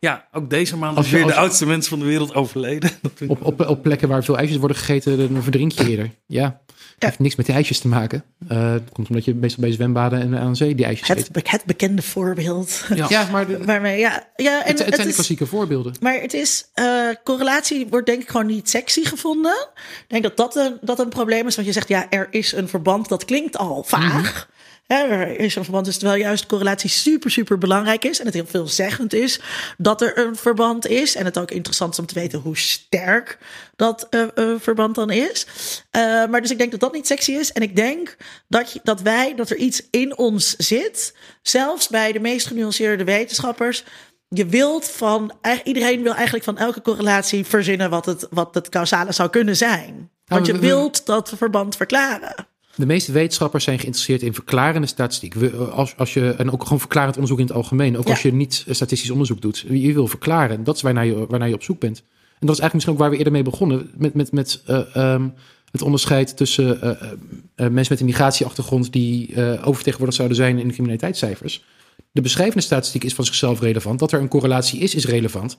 Ja, ook deze maand Als is weer de oudste mens van de wereld overleden. Op, op, op plekken waar veel ijsjes worden gegeten, dan verdrink je eerder. Ja, het heeft niks met die ijsjes te maken. Eh, dat komt omdat je meestal bij zwembaden en aan zee die ijsjes Het, eet. be- het bekende voorbeeld. Ja, maar de- Waarmee, ja, ja, en het, het zijn de is- klassieke voorbeelden. Maar het is, eh, correlatie wordt denk ik gewoon niet sexy gevonden. Ik denk dat dat een, dat een probleem is. Want je zegt, ja, er is een verband. Dat klinkt al vaag. Er is een verband, dus terwijl juist correlatie super, super belangrijk is en het heel veelzeggend is dat er een verband is. En het ook interessant is om te weten hoe sterk dat eh, eh, verband dan is. Eh, maar dus ik denk dat dat niet sexy is. En ik denk dat, je, dat wij, dat er iets in ons zit, zelfs bij de meest genuanceerde wetenschappers. Je wilt van, iedereen wil eigenlijk van elke correlatie verzinnen wat het, wat het causale zou kunnen zijn. Want je wilt dat verband verklaren. De meeste wetenschappers zijn geïnteresseerd in verklarende statistiek. We- Als, als je, en ook gewoon verklarend onderzoek in het algemeen. Ook Ja. als je niet statistisch onderzoek doet. Je wil verklaren. Dat is waarnaar je, waarnaar je op zoek bent. En dat is eigenlijk misschien ook waar we eerder mee begonnen. Met, met, met eh, ehm, het onderscheid tussen eh, eh, eh, mensen met een migratieachtergrond... die eh, oververtegenwoordigd zouden zijn in de criminaliteitscijfers. De beschrijvende statistiek is van zichzelf relevant. Dat er een correlatie is, is relevant.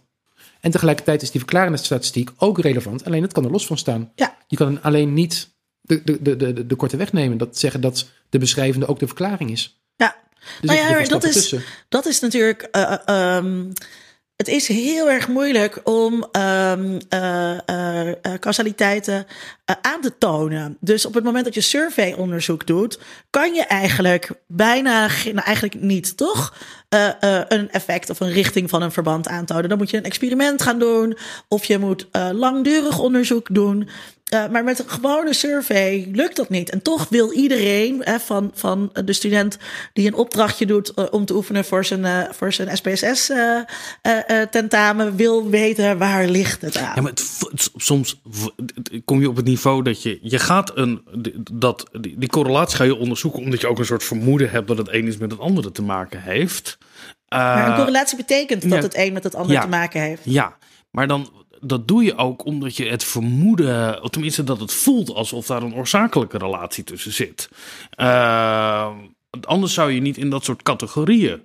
En tegelijkertijd is die verklarende statistiek ook relevant. Alleen het kan er los van staan. Ja. Je kan alleen niet de, de, de, de, de korte weg nemen. Dat zeggen dat de beschrijvende ook de verklaring is. Ja, Dus nou ja, dat is, tussen. dat is natuurlijk. eh, ehm, het is heel erg moeilijk om eh, eh, eh, causaliteiten eh, aan te tonen. Dus op het moment dat je surveyonderzoek doet, kan je eigenlijk bijna, nou eigenlijk niet, toch? Eh, eh, een effect of een richting van een verband aantonen. Dan moet je een experiment gaan doen, of je moet eh, langdurig onderzoek doen. Eh, maar met een gewone survey lukt dat niet. En toch wil iedereen, hè, van, van de student die een opdrachtje doet eh, om te oefenen voor zijn, eh, voor zijn SPSS-tentamen, wil weten waar ligt het aan. Ja, maar het, soms kom je op het niveau dat je... Je gaat een... Dat, die, die correlatie ga je onderzoeken... omdat je ook een soort vermoeden hebt... dat het een iets met het andere te maken heeft. maar een correlatie betekent dat ja. het een met het ander Ja. te maken heeft. Ja, maar dan... Dat doe je ook omdat je het vermoeden, of tenminste dat het voelt alsof daar een oorzakelijke relatie tussen zit. Eh, anders zou je niet in dat soort categorieën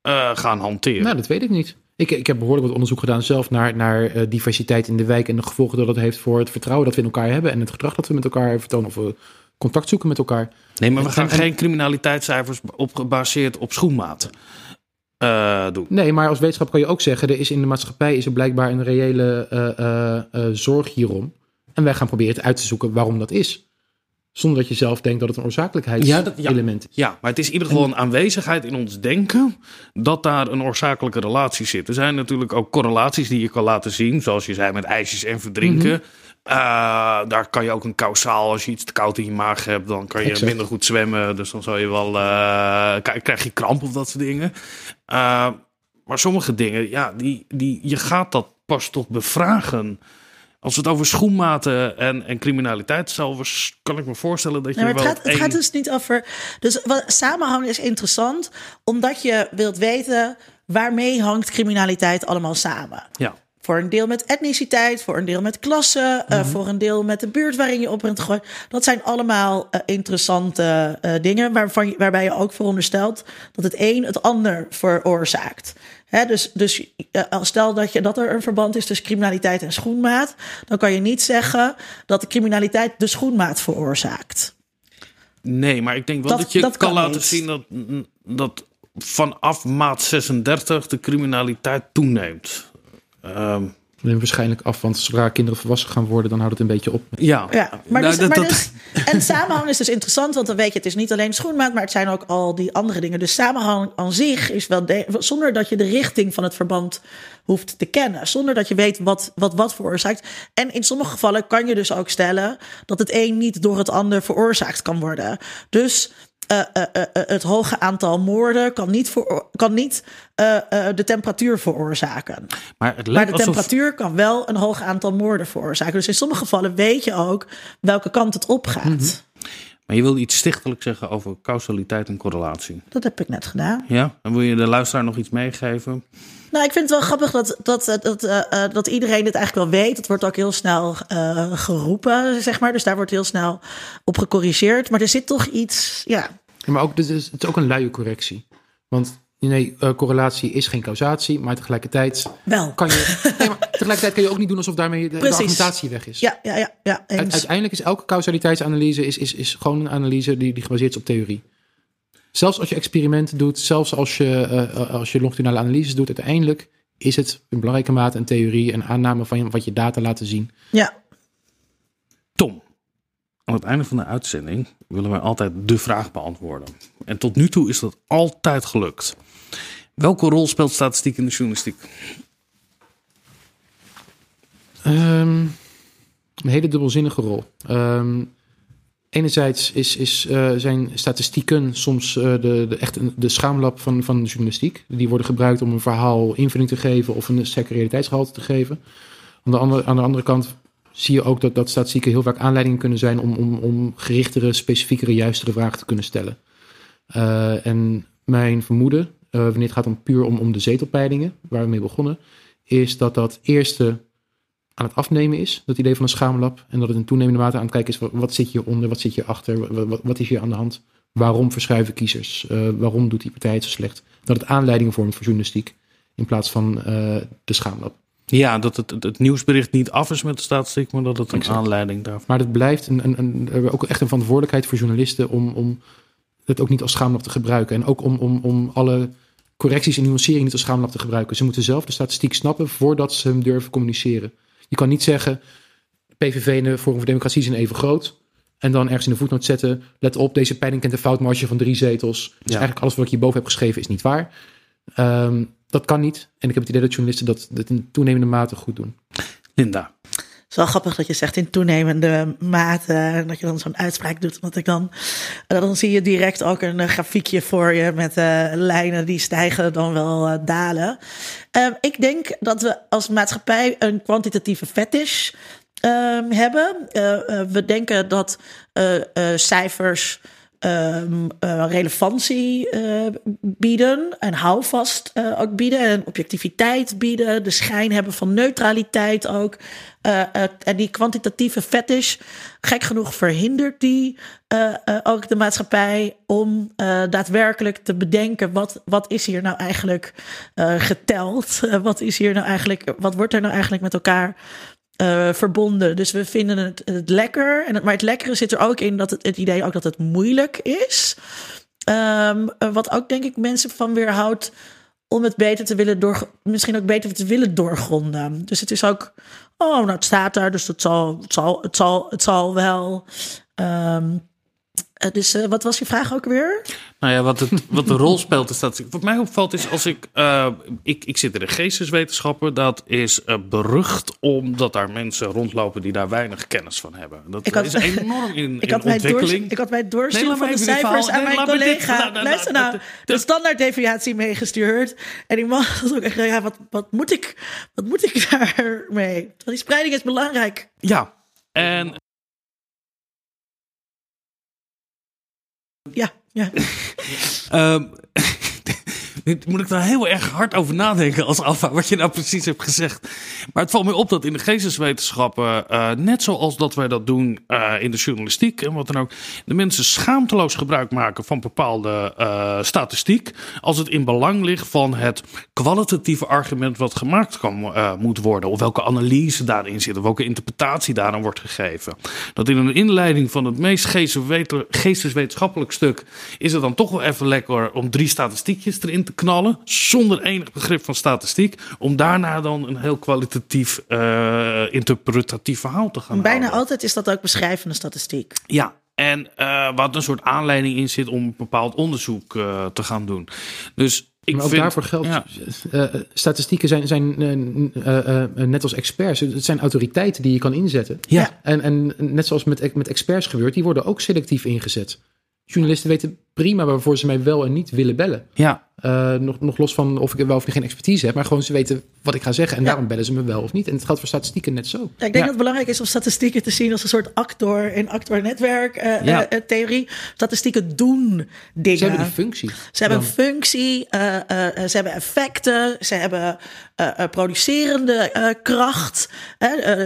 eh, gaan hanteren. Nou, dat weet ik niet. Ik, ik heb behoorlijk wat onderzoek gedaan zelf naar, naar eh, diversiteit in de wijk en de gevolgen dat dat heeft voor het vertrouwen dat we in elkaar hebben en het gedrag dat we met elkaar vertonen of we contact zoeken met elkaar. Nee, maar we gaan En- en- geen criminaliteitscijfers op, gebaseerd op schoenmaten eh. Nee, maar als wetenschap kan je ook zeggen, er is in de maatschappij is er blijkbaar een reële eh, eh, zorg hierom. En wij gaan proberen het uit te zoeken waarom dat is. Zonder dat je zelf denkt dat het een oorzakelijkheidselement is. Ja, maar het is in ieder geval een aanwezigheid in ons denken dat daar een oorzakelijke relatie zit. Er zijn natuurlijk ook correlaties die je kan laten zien, zoals je zei met ijsjes en verdrinken. Mhm. Eh, daar kan je ook een kausaal, als je iets te koud in je maag hebt, dan kan je Exact. minder goed zwemmen. Dus dan zal je wel, k- krijg je kramp of dat soort dingen. Eh, maar sommige dingen, ja, die, die, je gaat dat pas toch bevragen. Als we het over schoenmaten en, en criminaliteit zelfs, kan ik me voorstellen dat je Nee, maar het, wel gaat, het één- gaat dus niet over. Dus wat, samenhang is interessant, omdat je wilt weten waarmee hangt criminaliteit allemaal samen. Ja. Voor een deel met etniciteit, voor een deel met klasse, eh, voor een deel met de buurt waarin je op bent gegooid. Dat zijn allemaal eh, interessante eh, dingen waarvan je, waarbij je ook veronderstelt dat het een het ander veroorzaakt. Dus dus eh, als stel dat, je, dat er een verband is tussen criminaliteit en schoenmaat, dan kan je niet zeggen dat de criminaliteit de schoenmaat veroorzaakt. Nee, maar ik denk wel Dat- dat, je dat kan, kan laten zien dat, dat vanaf maat 36 de criminaliteit toeneemt. Ehm, Neem waarschijnlijk af, want zodra kinderen volwassen gaan worden, dan houdt het een beetje op. ja, Ja, maar, Nou, dus, dat- maar dat- dus, en samenhang is dus interessant, want dan weet je, het is niet alleen schoenmaat, maar het zijn ook al die andere dingen. Dus samenhang aan zich is wel, de- zonder dat je de richting van het verband hoeft te kennen, zonder dat je weet wat wat, wat veroorzaakt. En in sommige gevallen kan je dus ook stellen dat het een niet door het ander veroorzaakt kan worden. Dus het hoge aantal moorden kan niet, voor, kan niet eh, eh, de temperatuur veroorzaken. maar het Maar de alsof... temperatuur kan wel een hoog aantal moorden veroorzaken. Dus in sommige gevallen weet je ook welke kant het opgaat. Mhm. Maar je wil iets stichtelijk zeggen over causaliteit en correlatie. Dat heb ik net gedaan. Ja? En wil je de luisteraar nog iets meegeven? Nou, ik vind het wel grappig dat, dat, dat, dat, eh, eh, dat iedereen dit eigenlijk wel weet. Het wordt ook heel snel eh, geroepen, zeg maar. Dus daar wordt heel snel op gecorrigeerd. Maar er zit toch iets, ja. Ja, maar ook, dit is, het is ook een luie correctie. Want nee, eh, correlatie is geen causatie, maar tegelijkertijd Wel. kan je, nee, maar tegelijkertijd kan je ook niet doen alsof daarmee de, argumentatie weg is. Ja, ja, ja. ja. Uiteindelijk is elke causaliteitsanalyse is, is, is gewoon een analyse die, die gebaseerd is op theorie. Zelfs als je experimenten doet, zelfs als je, eh, als je longitudinale analyses doet, uiteindelijk is het in belangrijke mate een theorie, een aanname van wat je data laten zien. Ja. Tom, aan het einde van de uitzending willen wij altijd de vraag beantwoorden. En tot nu toe is dat altijd gelukt. Welke rol speelt statistiek in de journalistiek? Ehm, een hele dubbelzinnige rol. Ehm, enerzijds is, is, uh, zijn statistieken soms uh, de, de, echt de schaamlab van, van de journalistiek. Die worden gebruikt om een verhaal invulling te geven of een sterke realiteitsgehalte te geven. Aan de, andere, aan de andere kant zie je ook dat, dat statistieken heel vaak aanleidingen kunnen zijn om, om, om gerichtere, specifiekere, juistere vragen te kunnen stellen. Uh, en mijn vermoeden, wanneer het gaat om puur om, om de zetelpeilingen, waar we mee begonnen, is dat dat eerste aan het afnemen is, dat idee van een schaamlab. En dat het in toenemende mate aan het kijken is, wat, wat zit hieronder, wat zit hierachter, wat, wat is hier aan de hand? Waarom verschuiven kiezers? Uh, waarom doet die partij het zo slecht? Dat het aanleidingen vormt voor journalistiek in plaats van de schaamlab. Ja, dat het, het, het, nieuwsbericht niet af is met de statistiek, maar dat het een exact. aanleiding daarvoor... Maar het blijft een, een, een, ook echt een verantwoordelijkheid voor journalisten om, om het ook niet als schaamlab te gebruiken. En ook om, om, om alle correcties en nuanceringen niet als schaamlab te gebruiken. Ze moeten zelf de statistiek snappen voordat ze hem durven communiceren. Je kan niet zeggen, PVV en de Forum voor Democratie zijn even groot. En dan ergens in de voetnoot zetten, let op, deze peiling kent een foutmarge van drie zetels. Dus ja. eigenlijk alles wat ik hierboven heb geschreven is niet waar. Um, dat kan niet. En ik heb het idee dat journalisten dat, dat in toenemende mate goed doen. Linda. Het is wel grappig dat je zegt in toenemende mate. En dat je dan zo'n uitspraak doet. Want ik dan, dan zie je direct ook een grafiekje voor je met uh, lijnen die stijgen dan wel uh, dalen. Uh, ik denk dat we als maatschappij een kwantitatieve fetish hebben. we denken dat cijfers. Um, relevantie uh, bieden en houvast uh, ook bieden en objectiviteit bieden, de schijn hebben van neutraliteit ook. en die kwantitatieve fetish, gek genoeg verhindert die ook de maatschappij om daadwerkelijk te bedenken wat, wat is hier nou eigenlijk geteld? wat is hier nou eigenlijk, wat wordt er nou eigenlijk met elkaar uh, verbonden. Dus we vinden het, het lekker. En het, maar het lekkere zit er ook in dat het, het idee ook dat het moeilijk is. Um, wat ook denk ik mensen van weerhoudt om het beter te willen door, misschien ook beter te willen doorgronden. Dus het is ook, oh, nou het staat daar, dus het zal, het zal, het zal, het zal wel. Um, dus uh, wat was je vraag ook weer? Nou ja, wat, het, wat de rol speelt is dat. Wat mij opvalt is als ik. Uh, ik, ik zit in de geesteswetenschappen. Dat is uh, berucht omdat daar mensen rondlopen die daar weinig kennis van hebben. Dat had, is enorm in, ik had in ontwikkeling. Ik had mij doorsturen nee, van de cijfers aan mijn collega. Dit, nou, nou, Luister nou, de standaarddeviatie meegestuurd. En die man was ook echt. Ja, wat, wat, moet ik, wat moet ik daarmee? Want die spreiding is belangrijk. Ja, en Ja, ja. Um, um, moet ik daar heel erg hard over nadenken als Alfa, wat je nou precies hebt gezegd. Maar het valt me op dat in de geesteswetenschappen, uh, net zoals dat wij dat doen uh, in de journalistiek en wat dan ook, de mensen schaamteloos gebruik maken van bepaalde uh, statistiek. Als het in belang ligt van het kwalitatieve argument wat gemaakt kan, moet worden. Of welke analyse daarin zit, of welke interpretatie daaraan wordt gegeven. Dat in een inleiding van het meest geesteswetenschappelijk stuk is het dan toch wel even lekker om drie statistiekjes erin te knallen, zonder enig begrip van statistiek, om daarna dan een heel kwalitatief uh, interpretatief verhaal te gaan Bijna houden. altijd is dat ook beschrijvende statistiek. Ja, en uh, wat een soort aanleiding in zit om een bepaald onderzoek uh, te gaan doen. Dus ik maar ook vind, daarvoor geldt, ja. uh, statistieken zijn, zijn uh, net als experts, het zijn autoriteiten die je kan inzetten. Ja. En, en net zoals met, met experts gebeurt, die worden ook selectief ingezet. Journalisten weten prima waarvoor ze mij wel en niet willen bellen. Ja. Uh, nog, nog los van of ik wel of geen expertise heb, maar gewoon ze weten wat ik ga zeggen en ja. daarom bellen ze me wel of niet. En het geldt voor statistieken net zo. Ja, ik denk ja. dat het belangrijk is om statistieken te zien als een soort actor in actor-netwerk uh, ja. uh, theorie. Statistieken doen dingen. Ze hebben een functie. Ze hebben een functie, ze hebben effecten, ze hebben producerende kracht.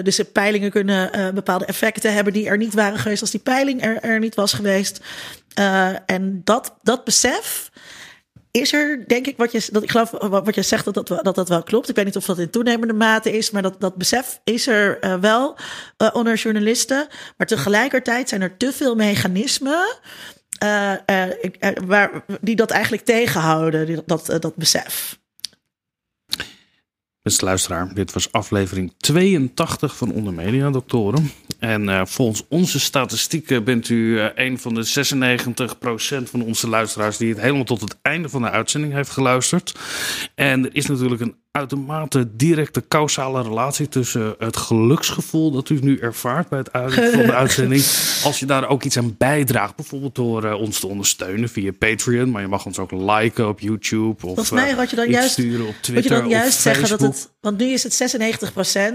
dus de peilingen kunnen bepaalde effecten hebben die er niet waren geweest als die peiling er, er niet was geweest. en dat, dat besef is er, denk ik, wat je, dat, ik geloof wat je zegt, dat dat, dat dat wel klopt. Ik weet niet of dat in toenemende mate is, maar dat, dat besef is er uh, wel uh, onder journalisten. Maar tegelijkertijd zijn er te veel mechanismen waar, die dat eigenlijk tegenhouden, dat, dat besef. Luisteraar, dit was aflevering 82 van Onder Media Doctoren. En uh, volgens onze statistieken bent u uh, een van de 96% van onze luisteraars die het helemaal tot het einde van de uitzending heeft geluisterd. En er is natuurlijk een uitermate directe causale relatie tussen het geluksgevoel dat u nu ervaart bij het uitzenden van de uitzending. Als je daar ook iets aan bijdraagt, bijvoorbeeld door uh, ons te ondersteunen via Patreon, maar je mag ons ook liken op YouTube of Volgens mij wat je dan juist, sturen op Twitter. Je dan juist zeggen dat het, want nu is het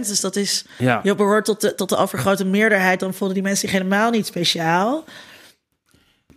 96% dus dat is, Ja. je behoort tot de, tot de overgrote meerderheid. Dan vonden die mensen zich helemaal niet speciaal.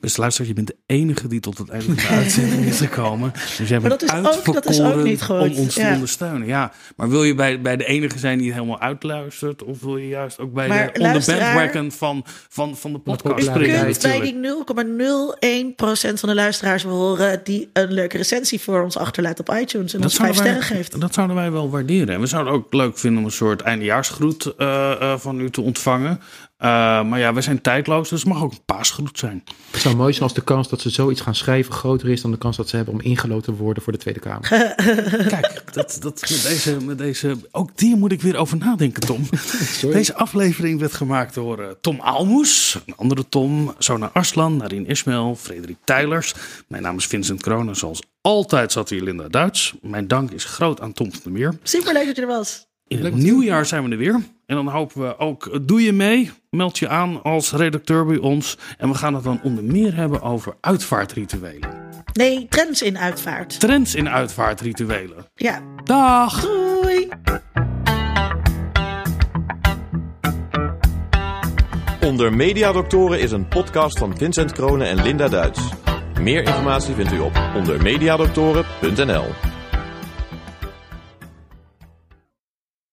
Beste luisteraar, je bent de enige die tot het einde van de uitzending is gekomen. Dus jij Maar bent dat is ook- dat is ook uitverkoren om ons te ondersteunen. Ja, maar wil je bij, bij de enige zijn die het helemaal uitluistert? Of wil je juist ook bij Maar de, on the luisteraar- bandwagon van, van, van de podcast populariteit. Je springen? kunt bij die 0,01% van de luisteraars horen die een leuke recensie voor ons achterlaat op iTunes en ons vijf sterren geeft. Dat zouden wij wel waarderen. En we zouden ook leuk vinden om een soort eindejaarsgroet eh, eh, van u te ontvangen. Eh, maar ja, we zijn tijdloos, dus het mag ook een paasgroet zijn. Het zou mooi zijn als de kans dat ze zoiets gaan schrijven groter is dan de kans dat ze hebben om ingeloten te worden voor de Tweede Kamer. Kijk, dat, dat, met, deze, met deze, ook die moet ik weer over nadenken, Tom. Deze aflevering werd gemaakt door eh, Tom Aalmoes, een andere Tom, Sona Arslan, Narin Ismail, Frederik Tijlers. Mijn naam is Vincent Kronen. Zoals altijd zat hier Linda Duits. Mijn dank is groot aan Tom van der Meer. Super leuk dat je er was. In het nieuwjaar zijn we er weer. En dan hopen we ook, doe je mee, meld je aan als redacteur bij ons. En we gaan het dan onder meer hebben over uitvaartrituelen. Nee, trends in uitvaart. Trends in uitvaartrituelen. Ja, Dag! doei! Onder Mediadoktoren is een podcast van Vincent Kronen en Linda Duits. Meer informatie vindt u op ondermediadoktoren.nl.